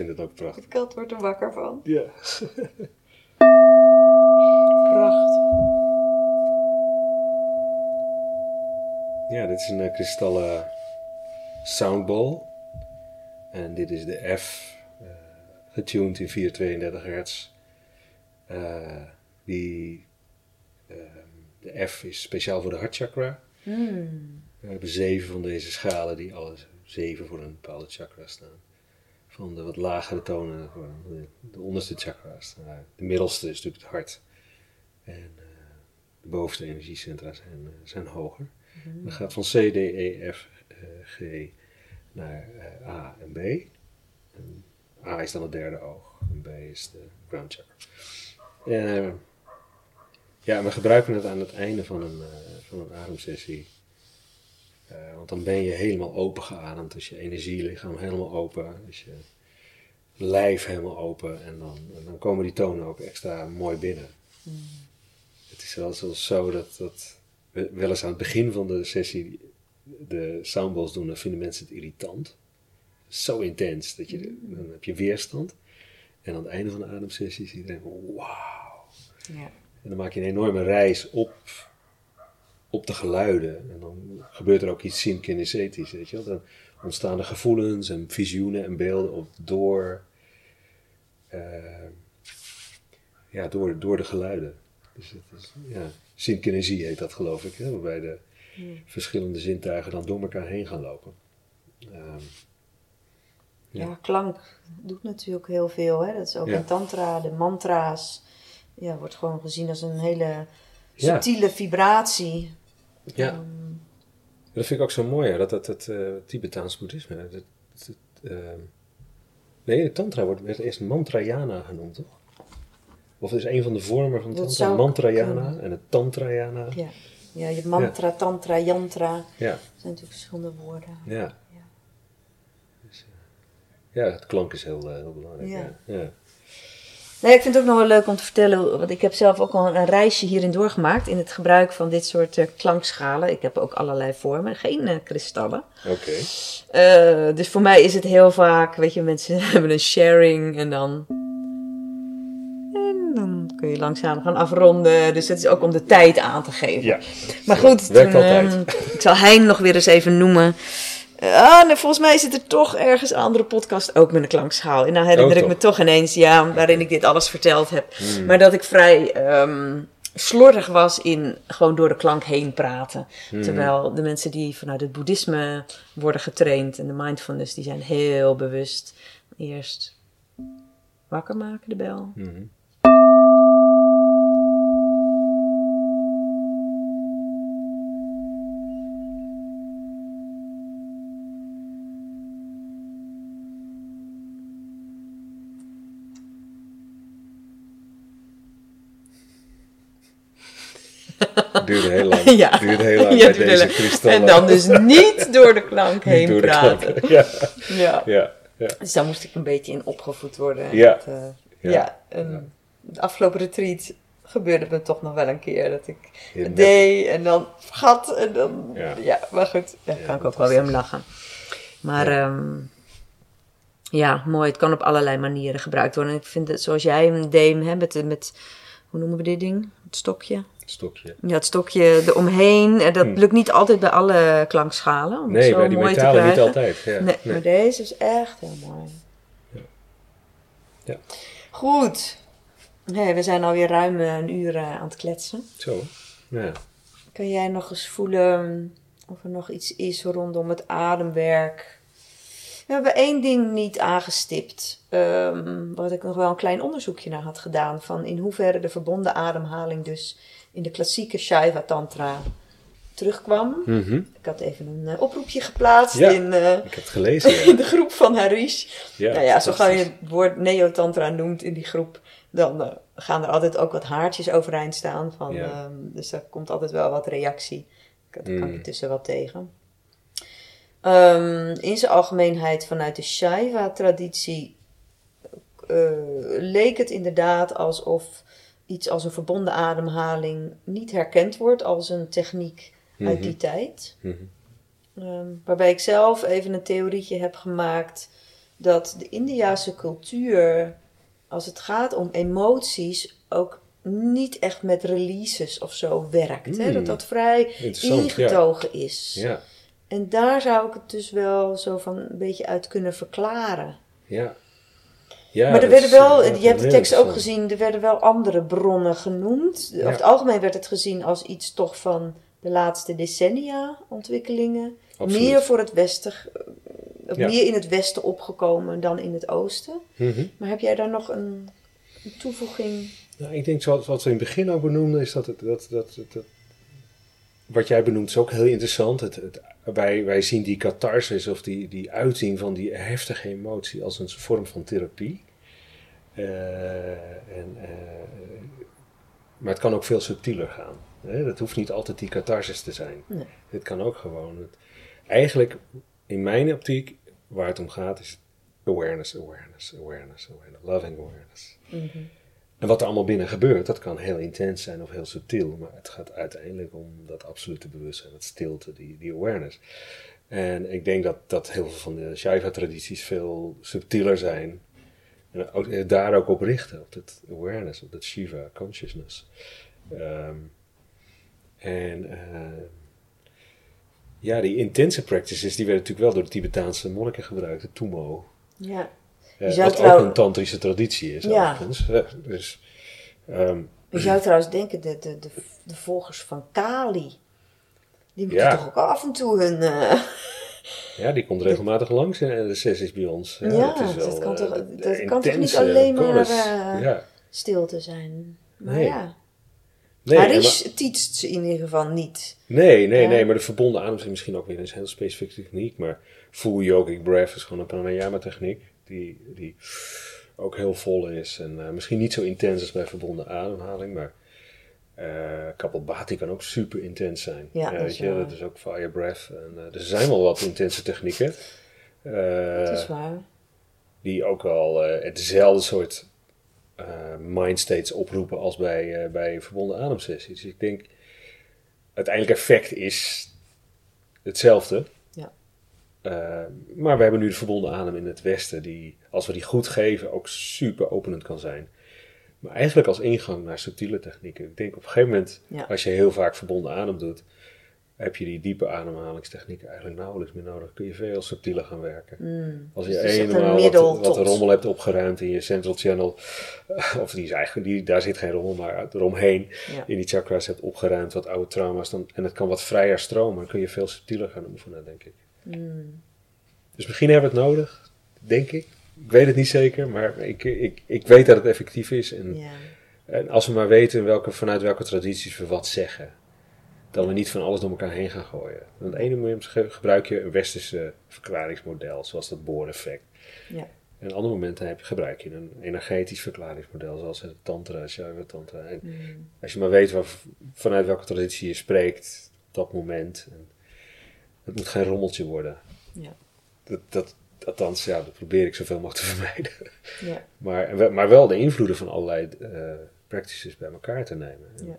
Vindt het ook prachtig. De kat wordt er wakker van. Ja. Pracht. Ja, dit is een eh, kristallen soundball. En dit is de F, eh, getuned in 432 hertz. Eh, die, de F is speciaal voor de hartchakra. Hmm. We hebben zeven van deze schalen die alle zeven voor een bepaalde chakra staan. Van de wat lagere tonen de, de onderste chakra's. Nou, de middelste is natuurlijk het hart. En eh, de bovenste energiecentra zijn, eh, zijn hoger. Dat gaat van C, D, E, F, eh, G naar eh, A en B. En A is dan het derde oog. En B is de ground chakra. Eh, ja, we gebruiken het aan het einde van een, eh, van een ademsessie. Want dan ben je helemaal open geademd. Dus je energielichaam helemaal open. Dus je lijf helemaal open. En dan, en dan komen die tonen ook extra mooi binnen. Het is wel zo dat, dat we wel eens aan het begin van de sessie de soundballs doen. Dan vinden mensen het irritant. Zo intens. Dat je, dan heb je weerstand. En aan het einde van de ademsessie is iedereen van wauw. Ja. En dan maak je een enorme reis op op de geluiden. En dan gebeurt er ook iets synkinesthetisch, weet je wel. Dan ontstaan er gevoelens en visioenen en beelden op door, eh, ja, door, door de geluiden. Dus het is, ja, synkinesie heet dat geloof ik, hè, waarbij de verschillende zintuigen dan door elkaar heen gaan lopen. Ehm, Ja. Ja. klank doet natuurlijk heel veel. Hè? Dat is ook Ja. in tantra, de mantra's. Ja, wordt gewoon gezien als een hele Ja. subtiele vibratie. Ja. Ehm, Dat vind ik ook zo mooi, hè, dat het, het eh, Tibetaans boeddhisme. Het, het, het, ehm, nee, Tantra wordt werd eerst Mantrayana genoemd, toch? Of is een van de vormen van Dat Tantra Mantrayana en het Tantrayana. ja. ja, je mantra, tantra, yantra. Dat Ja, zijn natuurlijk verschillende woorden. ja. Ja. Dus, eh, ja, het klank is heel, eh, heel belangrijk. Ja. Ja. Nee, ik vind het ook nog wel leuk om te vertellen, want ik heb zelf ook al een reisje hierin doorgemaakt in het gebruik van dit soort eh, klankschalen. Ik heb ook allerlei vormen, geen eh, kristallen. Oké. Eh, dus voor mij is het heel vaak, weet je, mensen hebben een sharing en dan. En dan kun je langzaam gaan afronden. Dus het is ook om de tijd aan te geven. Ja. Maar goed, Werkt toen, altijd. ik zal Hein nog weer eens even noemen. Eh, ah, nee, volgens mij zit er toch ergens een andere podcast ook met een klankschaal. En nou herinner Oh, ik me toch? ineens, ja, waarin ik dit alles verteld heb. Maar dat ik vrij ehm, slordig was in gewoon door de klank heen praten. Terwijl de mensen die vanuit het boeddhisme worden getraind en de mindfulness, die zijn heel bewust. Eerst wakker maken, de bel. Mhm. Duurde heel lang. Ja. Duurde heel lang Ja, bij deze kristallen. En dan dus niet door de klank heen door praten. Ja. Ja. Ja. Ja. Dus daar moest ik een beetje in opgevoed worden. Ja. Dat, eh, Ja. en de afgelopen retreat gebeurde het me toch nog wel een keer dat ik het deed en dan vergat en dan... Ja. Maar goed, daar kan ik ook wel weer om lachen. Maar ja. ja, mooi. Het kan op allerlei manieren gebruikt worden. En ik vind het zoals jij hem deed, hè, met, met, hoe noemen we dit ding? Het stokje. Stokje. Ja, het stokje eromheen. En dat Hm. lukt niet altijd bij alle klankschalen. Om het Nee, zo bij die mooi metalen niet altijd. Ja. Nee, Nee. maar deze is echt heel mooi. Ja. Goed. Hey, we zijn alweer ruim eh, een uur eh, aan het kletsen. Zo. Ja. Kan jij nog eens voelen of er nog iets is rondom het ademwerk? We hebben één ding niet aangestipt, ehm, wat ik nog wel een klein onderzoekje naar had gedaan, van in hoeverre de verbonden ademhaling dus in de klassieke Shaiva Tantra terugkwam. Mhm. Ik had even een eh, oproepje geplaatst Ja. in, eh, Ik heb het gelezen. in de groep van Harish. Ja, nou ja, zo gauw je het woord neotantra noemt in die groep, dan eh, gaan er altijd ook wat haartjes overeind staan. Van, ehm, dus daar komt altijd wel wat reactie. Daar kan Mm. ik tussen wat tegen. Ehm, in zijn algemeenheid vanuit de Shaiva-traditie leek het inderdaad alsof iets als een verbonden ademhaling niet herkend wordt als een techniek uit Mhm. die tijd. Mhm. Ehm, waarbij ik zelf even een theorietje heb gemaakt dat de Indiase cultuur, als het gaat om emoties, ook niet echt met releases of zo werkt. Hè? Dat dat vrij ingetogen is. Ja. En daar zou ik het dus wel zo van een beetje uit kunnen verklaren. Ja. Ja maar er werden wel, eh, je hebt de tekst ook gezien, er werden wel andere bronnen genoemd. Over het algemeen werd het gezien als iets toch van de laatste decennia ontwikkelingen. Absoluut. Meer voor het westen, eh, meer in het westen opgekomen dan in het oosten. Mhm. Maar heb jij daar nog een, een toevoeging? Nou, ik denk, zoals wat we in het begin ook benoemden, is dat, het, dat, dat, dat, dat- wat jij benoemt is ook heel interessant. Het, het, wij, wij zien die catharsis of die, die uiting van die heftige emotie als een vorm van therapie. Eh, en, eh, maar het kan ook veel subtieler gaan. Hè? Dat hoeft niet altijd die catharsis te zijn. Nee. Het kan ook gewoon. Het, eigenlijk, in mijn optiek, waar het om gaat, is awareness, awareness, awareness, awareness, loving awareness. En wat er allemaal binnen gebeurt, dat kan heel intens zijn of heel subtiel, maar het gaat uiteindelijk om dat absolute bewustzijn, dat stilte, die, die awareness. En ik denk dat, dat heel veel van de Shaiva-tradities veel subtieler zijn. En eh, daar ook op richten, op dat awareness, op dat Shiva consciousness. Ehm, En eh, ja, die intense practices, die werden natuurlijk wel door de Tibetaanse monniken gebruikt, de Tumo. Ja. Eh, zou wat trouw- ook een tantrische traditie is, Ja. overigens. Eh, Dus, ehm, Je zou trouwens denken, de, de, de, de volgers van Kali, die moeten Ja. toch ook af en toe hun... eh, ja, die komt regelmatig langs in de sessies bij ons. Ja, het is dat kan eh, toch- de dat kan toch niet alleen maar, eh, ja. stil te zijn. Maar Nee. ja, Nee, Harish maar- teacht ze in ieder geval niet. Nee, nee, Ja. nee, maar de verbonden adem is misschien ook weer een heel specifieke techniek. Maar full yogic breath is gewoon een pranayama techniek. Die, die ook heel vol is. En eh, misschien niet zo intens als bij verbonden ademhaling. Maar Kapalbhati kan ook super intens zijn. Ja, Eh, dat weet is je, waar. dat is ook fire breath. En, er zijn wel wat intense technieken. Dat is waar. die ook al hetzelfde soort mindstates oproepen als bij, bij verbonden ademsessies. Dus ik denk, uiteindelijk effect is hetzelfde. Ja. Eh, maar we hebben nu de verbonden adem in het Westen, die, als we die goed geven, ook super openend kan zijn. Maar eigenlijk als ingang naar subtiele technieken. Ik denk op een gegeven moment, Ja. als je heel vaak verbonden adem doet, heb je die diepe ademhalingstechnieken eigenlijk nauwelijks meer nodig. Kun je veel subtieler gaan werken. Mm. Als je Dus een eenmaal wat, wat rommel hebt opgeruimd in je central channel, of die is eigenlijk, die, daar zit geen rommel, maar eromheen Ja. in die chakras hebt opgeruimd, wat oude trauma's, dan, en het kan wat vrijer stromen, dan kun je veel subtieler gaan oefenen, denk ik. Mm. Dus misschien hebben we het nodig, denk ik. Ik weet het niet zeker, maar ik, ik, ik weet dat het effectief is. En, Ja. en als we maar weten welke, vanuit welke tradities we wat zeggen, dat we niet van alles door elkaar heen gaan gooien. Op het ene moment ge- gebruik je een westerse verklaringsmodel, zoals dat booreffect. Ja. En op andere momenten heb, gebruik je een energetisch verklaringsmodel, zoals het Tantra, Shaiva Tantra. En Mm. als je maar weet waar, vanuit welke traditie je spreekt op dat moment. En het moet geen rommeltje worden. Ja. Dat, dat, althans, ja, dat probeer ik zoveel mogelijk te vermijden. Ja. Maar, maar wel de invloeden van allerlei eh, practices bij elkaar te nemen. En, Ja.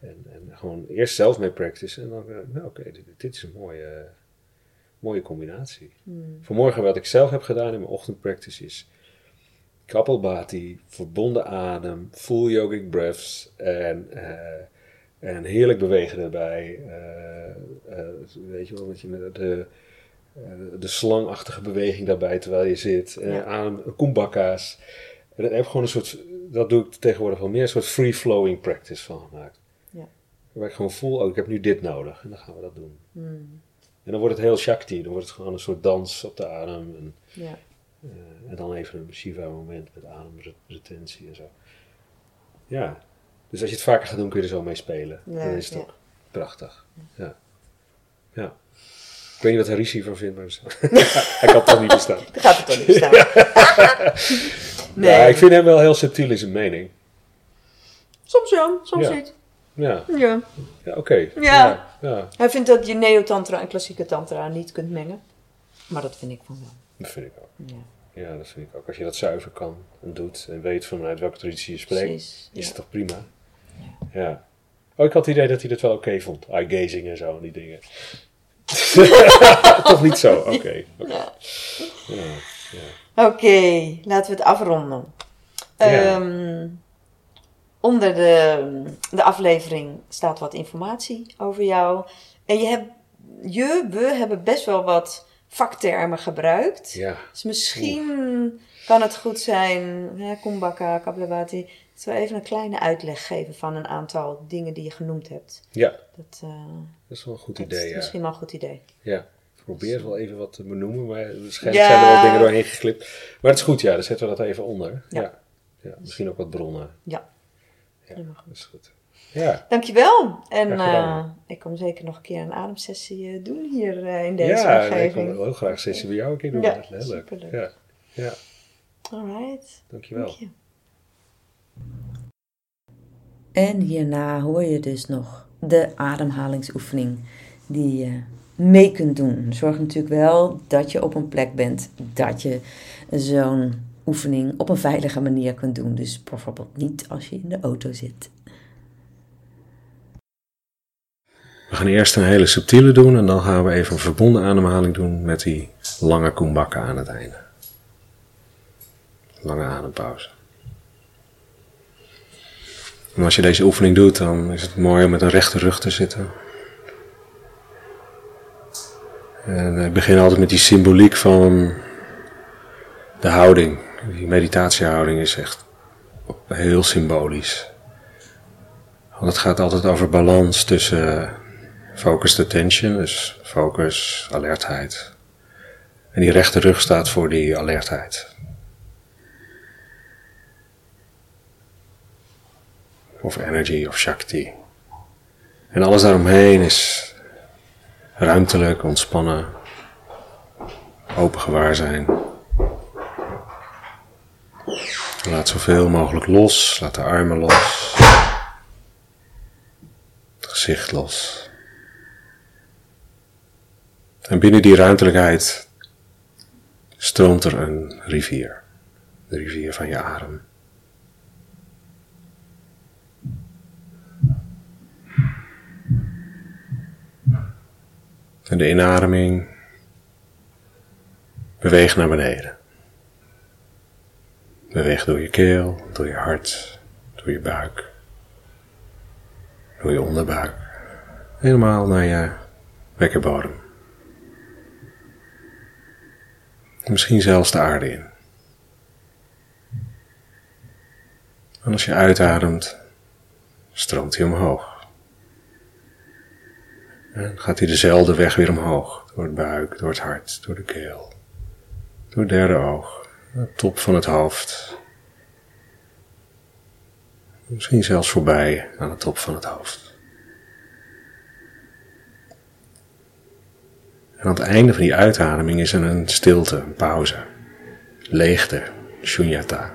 en, en gewoon eerst zelf mee practice en dan, eh, nou oké, dit, dit is een mooie, mooie combinatie. Mm. Vanmorgen wat ik zelf heb gedaan in mijn ochtendpractice is Kapalbhati, verbonden adem, full yogic breaths en, eh, en heerlijk bewegen erbij. Eh, eh, weet je wel, dat je met de, eh, de slangachtige beweging daarbij terwijl je zit. Ja. adem, kumbhaka's. En dat heb ik gewoon een soort, dat doe ik tegenwoordig wel meer, een soort free-flowing practice van gemaakt. Ja. Waarbij ik gewoon voel, oh ik heb nu dit nodig en dan gaan we dat doen. Mm. En dan wordt het heel shakti, dan wordt het gewoon een soort dans op de adem. En, Ja. en dan even een Shiva moment met ademretentie en zo. Ja, dus als je het vaker gaat doen kun je er zo mee spelen. Ja, dan is het ja. ook prachtig. Ja. ja. Ik weet niet wat Harishi van vindt, maar hij kan toch niet bestaan. Daar gaat het toch niet staan. nee. Ja, ik vind hem wel heel subtiel in zijn mening. Soms ja, soms niet. Ja, Ja. ja oké. Ja. ja. ja, Hij vindt dat je neotantra en klassieke tantra niet kunt mengen. Maar dat vind ik van wel. dat vind ik ook. Ja, Ja, dat vind ik ook. Als je dat zuiver kan en doet en weet vanuit welke traditie je spreekt, precies. is het toch prima? Ja. Oh, ik had het idee dat hij dat wel oké vond. Eye-gazing en zo en die dingen. toch niet zo? Oké. oké. Ja. Ja, ja. Oké, laten we het afronden. Ja. Ehm, onder de, de aflevering staat wat informatie over jou. En je, hebt, je, we hebben best wel wat vaktermen gebruikt. ja. Dus misschien kan het goed zijn, hè, Kapalabhati, dat we even een kleine uitleg geven van een aantal dingen die je genoemd hebt. Ja, Dat, eh, dat is wel een goed dat idee, is ja. misschien wel een goed idee. ja. Ik probeer wel even wat te benoemen, maar waarschijnlijk Ja. zijn er wel dingen doorheen geklipt. Maar het is goed, ja, dan zetten we dat even onder. Ja. Ja. ja. misschien ook wat bronnen. Ja. Ja, dat is goed. Ja, Dankjewel. En eh, ik kom zeker nog een keer een ademsessie eh, doen hier in deze ja ik omgeving. wil heel graag een sessie bij jou een keer doen. Ja, heel leuk. superleuk. Ja, ja, Alright. dankjewel. Dank je. En hierna hoor je dus nog de ademhalingsoefening die je mee kunt doen. Zorg natuurlijk wel dat je op een plek bent dat je zo'n oefening op een veilige manier kunt doen. Dus bijvoorbeeld niet als je in de auto zit. We gaan eerst een hele subtiele doen en dan gaan we even een verbonden ademhaling doen met die lange kumbhaka aan het einde. Lange adempauze. En als je deze oefening doet, dan is het mooi om met een rechte rug te zitten. En ik begin altijd met die symboliek van de houding. Die meditatiehouding is echt heel symbolisch. Want het gaat altijd over balans tussen focused attention, dus focus, alertheid. En die rechte rug staat voor die alertheid. Of energy of shakti. En alles daaromheen is ruimtelijk, ontspannen, open gewaar zijn. Laat zoveel mogelijk los, laat de armen los, het gezicht los. En binnen die ruimtelijkheid stroomt er een rivier, de rivier van je adem. En de inademing beweegt naar beneden. Beweeg door je keel, door je hart, door je buik, door je onderbuik, helemaal naar je bekkenbodem. Misschien zelfs de aarde in. En als je uitademt, stroomt hij omhoog. En gaat hij dezelfde weg weer omhoog, door het buik, door het hart, door de keel, door het derde oog, de top van het hoofd. Misschien zelfs voorbij aan de top van het hoofd. En aan het einde van die uitademing is er een stilte, een pauze, leegte, shunyata.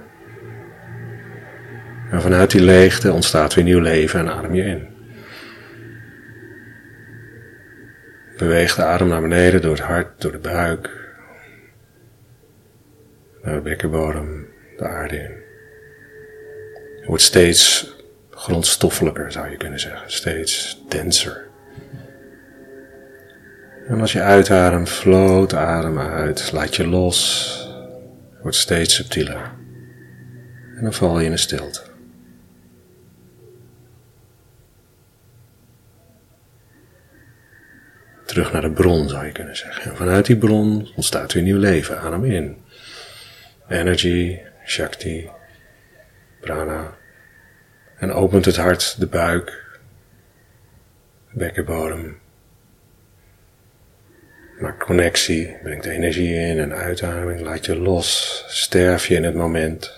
En vanuit die leegte ontstaat weer nieuw leven en adem je in. Beweeg de adem naar beneden door het hart, door de buik, naar de bekkenbodem, de aarde in. Het wordt steeds grondstoffelijker, zou je kunnen zeggen, steeds denser. En als je uitademt, floot adem uit, laat je los, wordt steeds subtieler. En dan val je in een stilte. Terug naar de bron zou je kunnen zeggen. En vanuit die bron ontstaat weer nieuw leven. Adem in energy, shakti, prana. En opent het hart, de buik, de bekkenbodem. Maak connectie, brengt energie in en uitademing, laat je los, sterf je in het moment.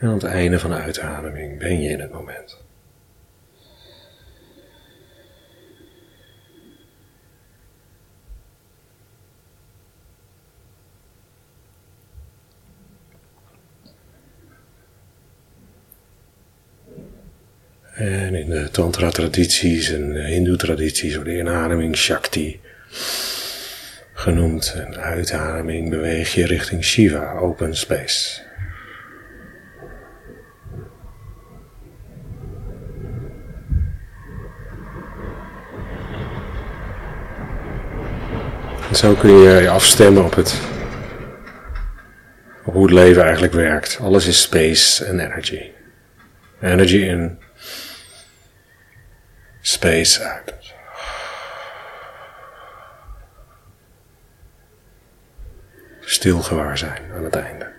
En aan het einde van de uitademing ben je in het moment. En in de Tantra-tradities en Hindoe-tradities wordt de inademing Shakti genoemd. En uitademing beweeg je richting Shiva, open space. Zo kun je je afstemmen op het op hoe het leven eigenlijk werkt. Alles is space en energy. Energy in space uit. Stil gewaar zijn aan het einde.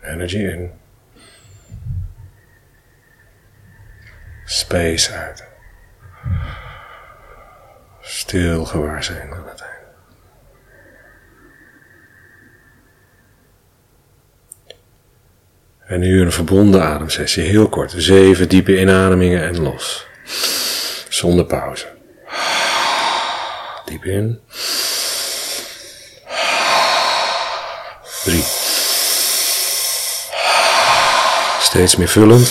Energy in. Space uit. Stil gewaar zijn aan het einde. En nu een verbonden ademsessie, heel kort. Zeven diepe inademingen en los. Zonder pauze. Diep in. Drie. Steeds meer vullend.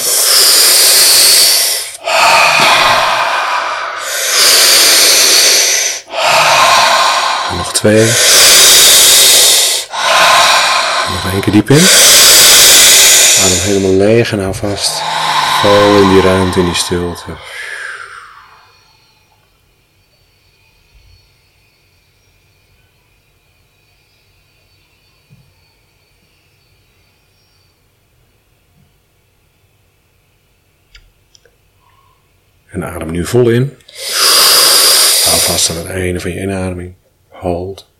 En nog twee. En nog één keer diep in. Adem helemaal leeg en hou vast. Vol in die ruimte, in die stilte. En adem nu vol in. Hou vast aan het einde van je inademing. Hold.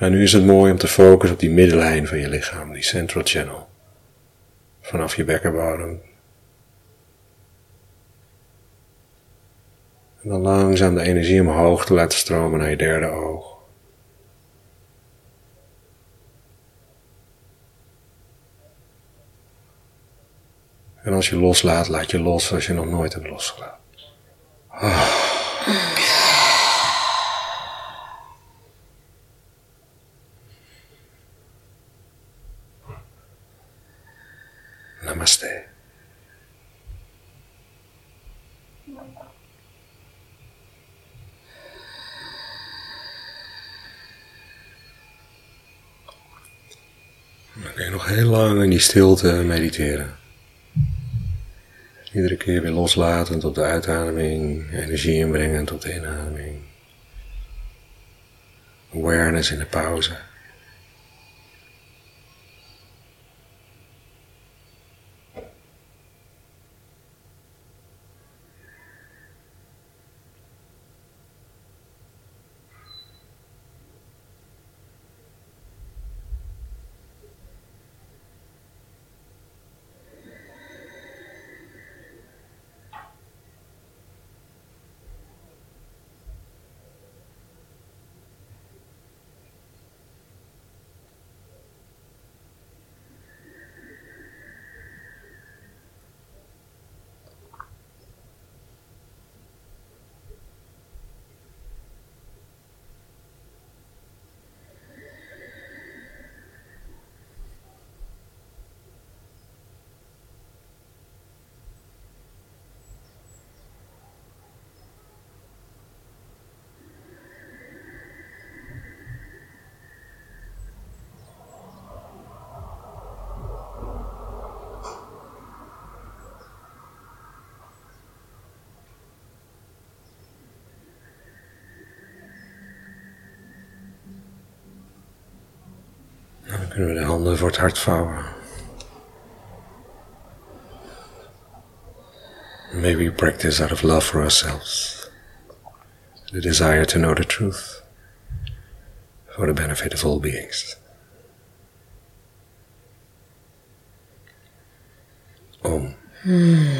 En nu is het mooi om te focussen op die middenlijn van je lichaam, die central channel. Vanaf je bekkenbodem. En dan langzaam de energie omhoog te laten stromen naar je derde oog. En als je loslaat, laat je los als je nog nooit hebt losgelaten. Ah. Namaste. Dan kun je nog heel lang in die stilte mediteren. Iedere keer weer loslatend op de uitademing, energie inbrengend op de inademing. Awareness in de pauze. Kunnen we de handen voor het hart vouwen. May we practice out of love for ourselves, the desire to know the truth, for the benefit of all beings. Om. Hmm.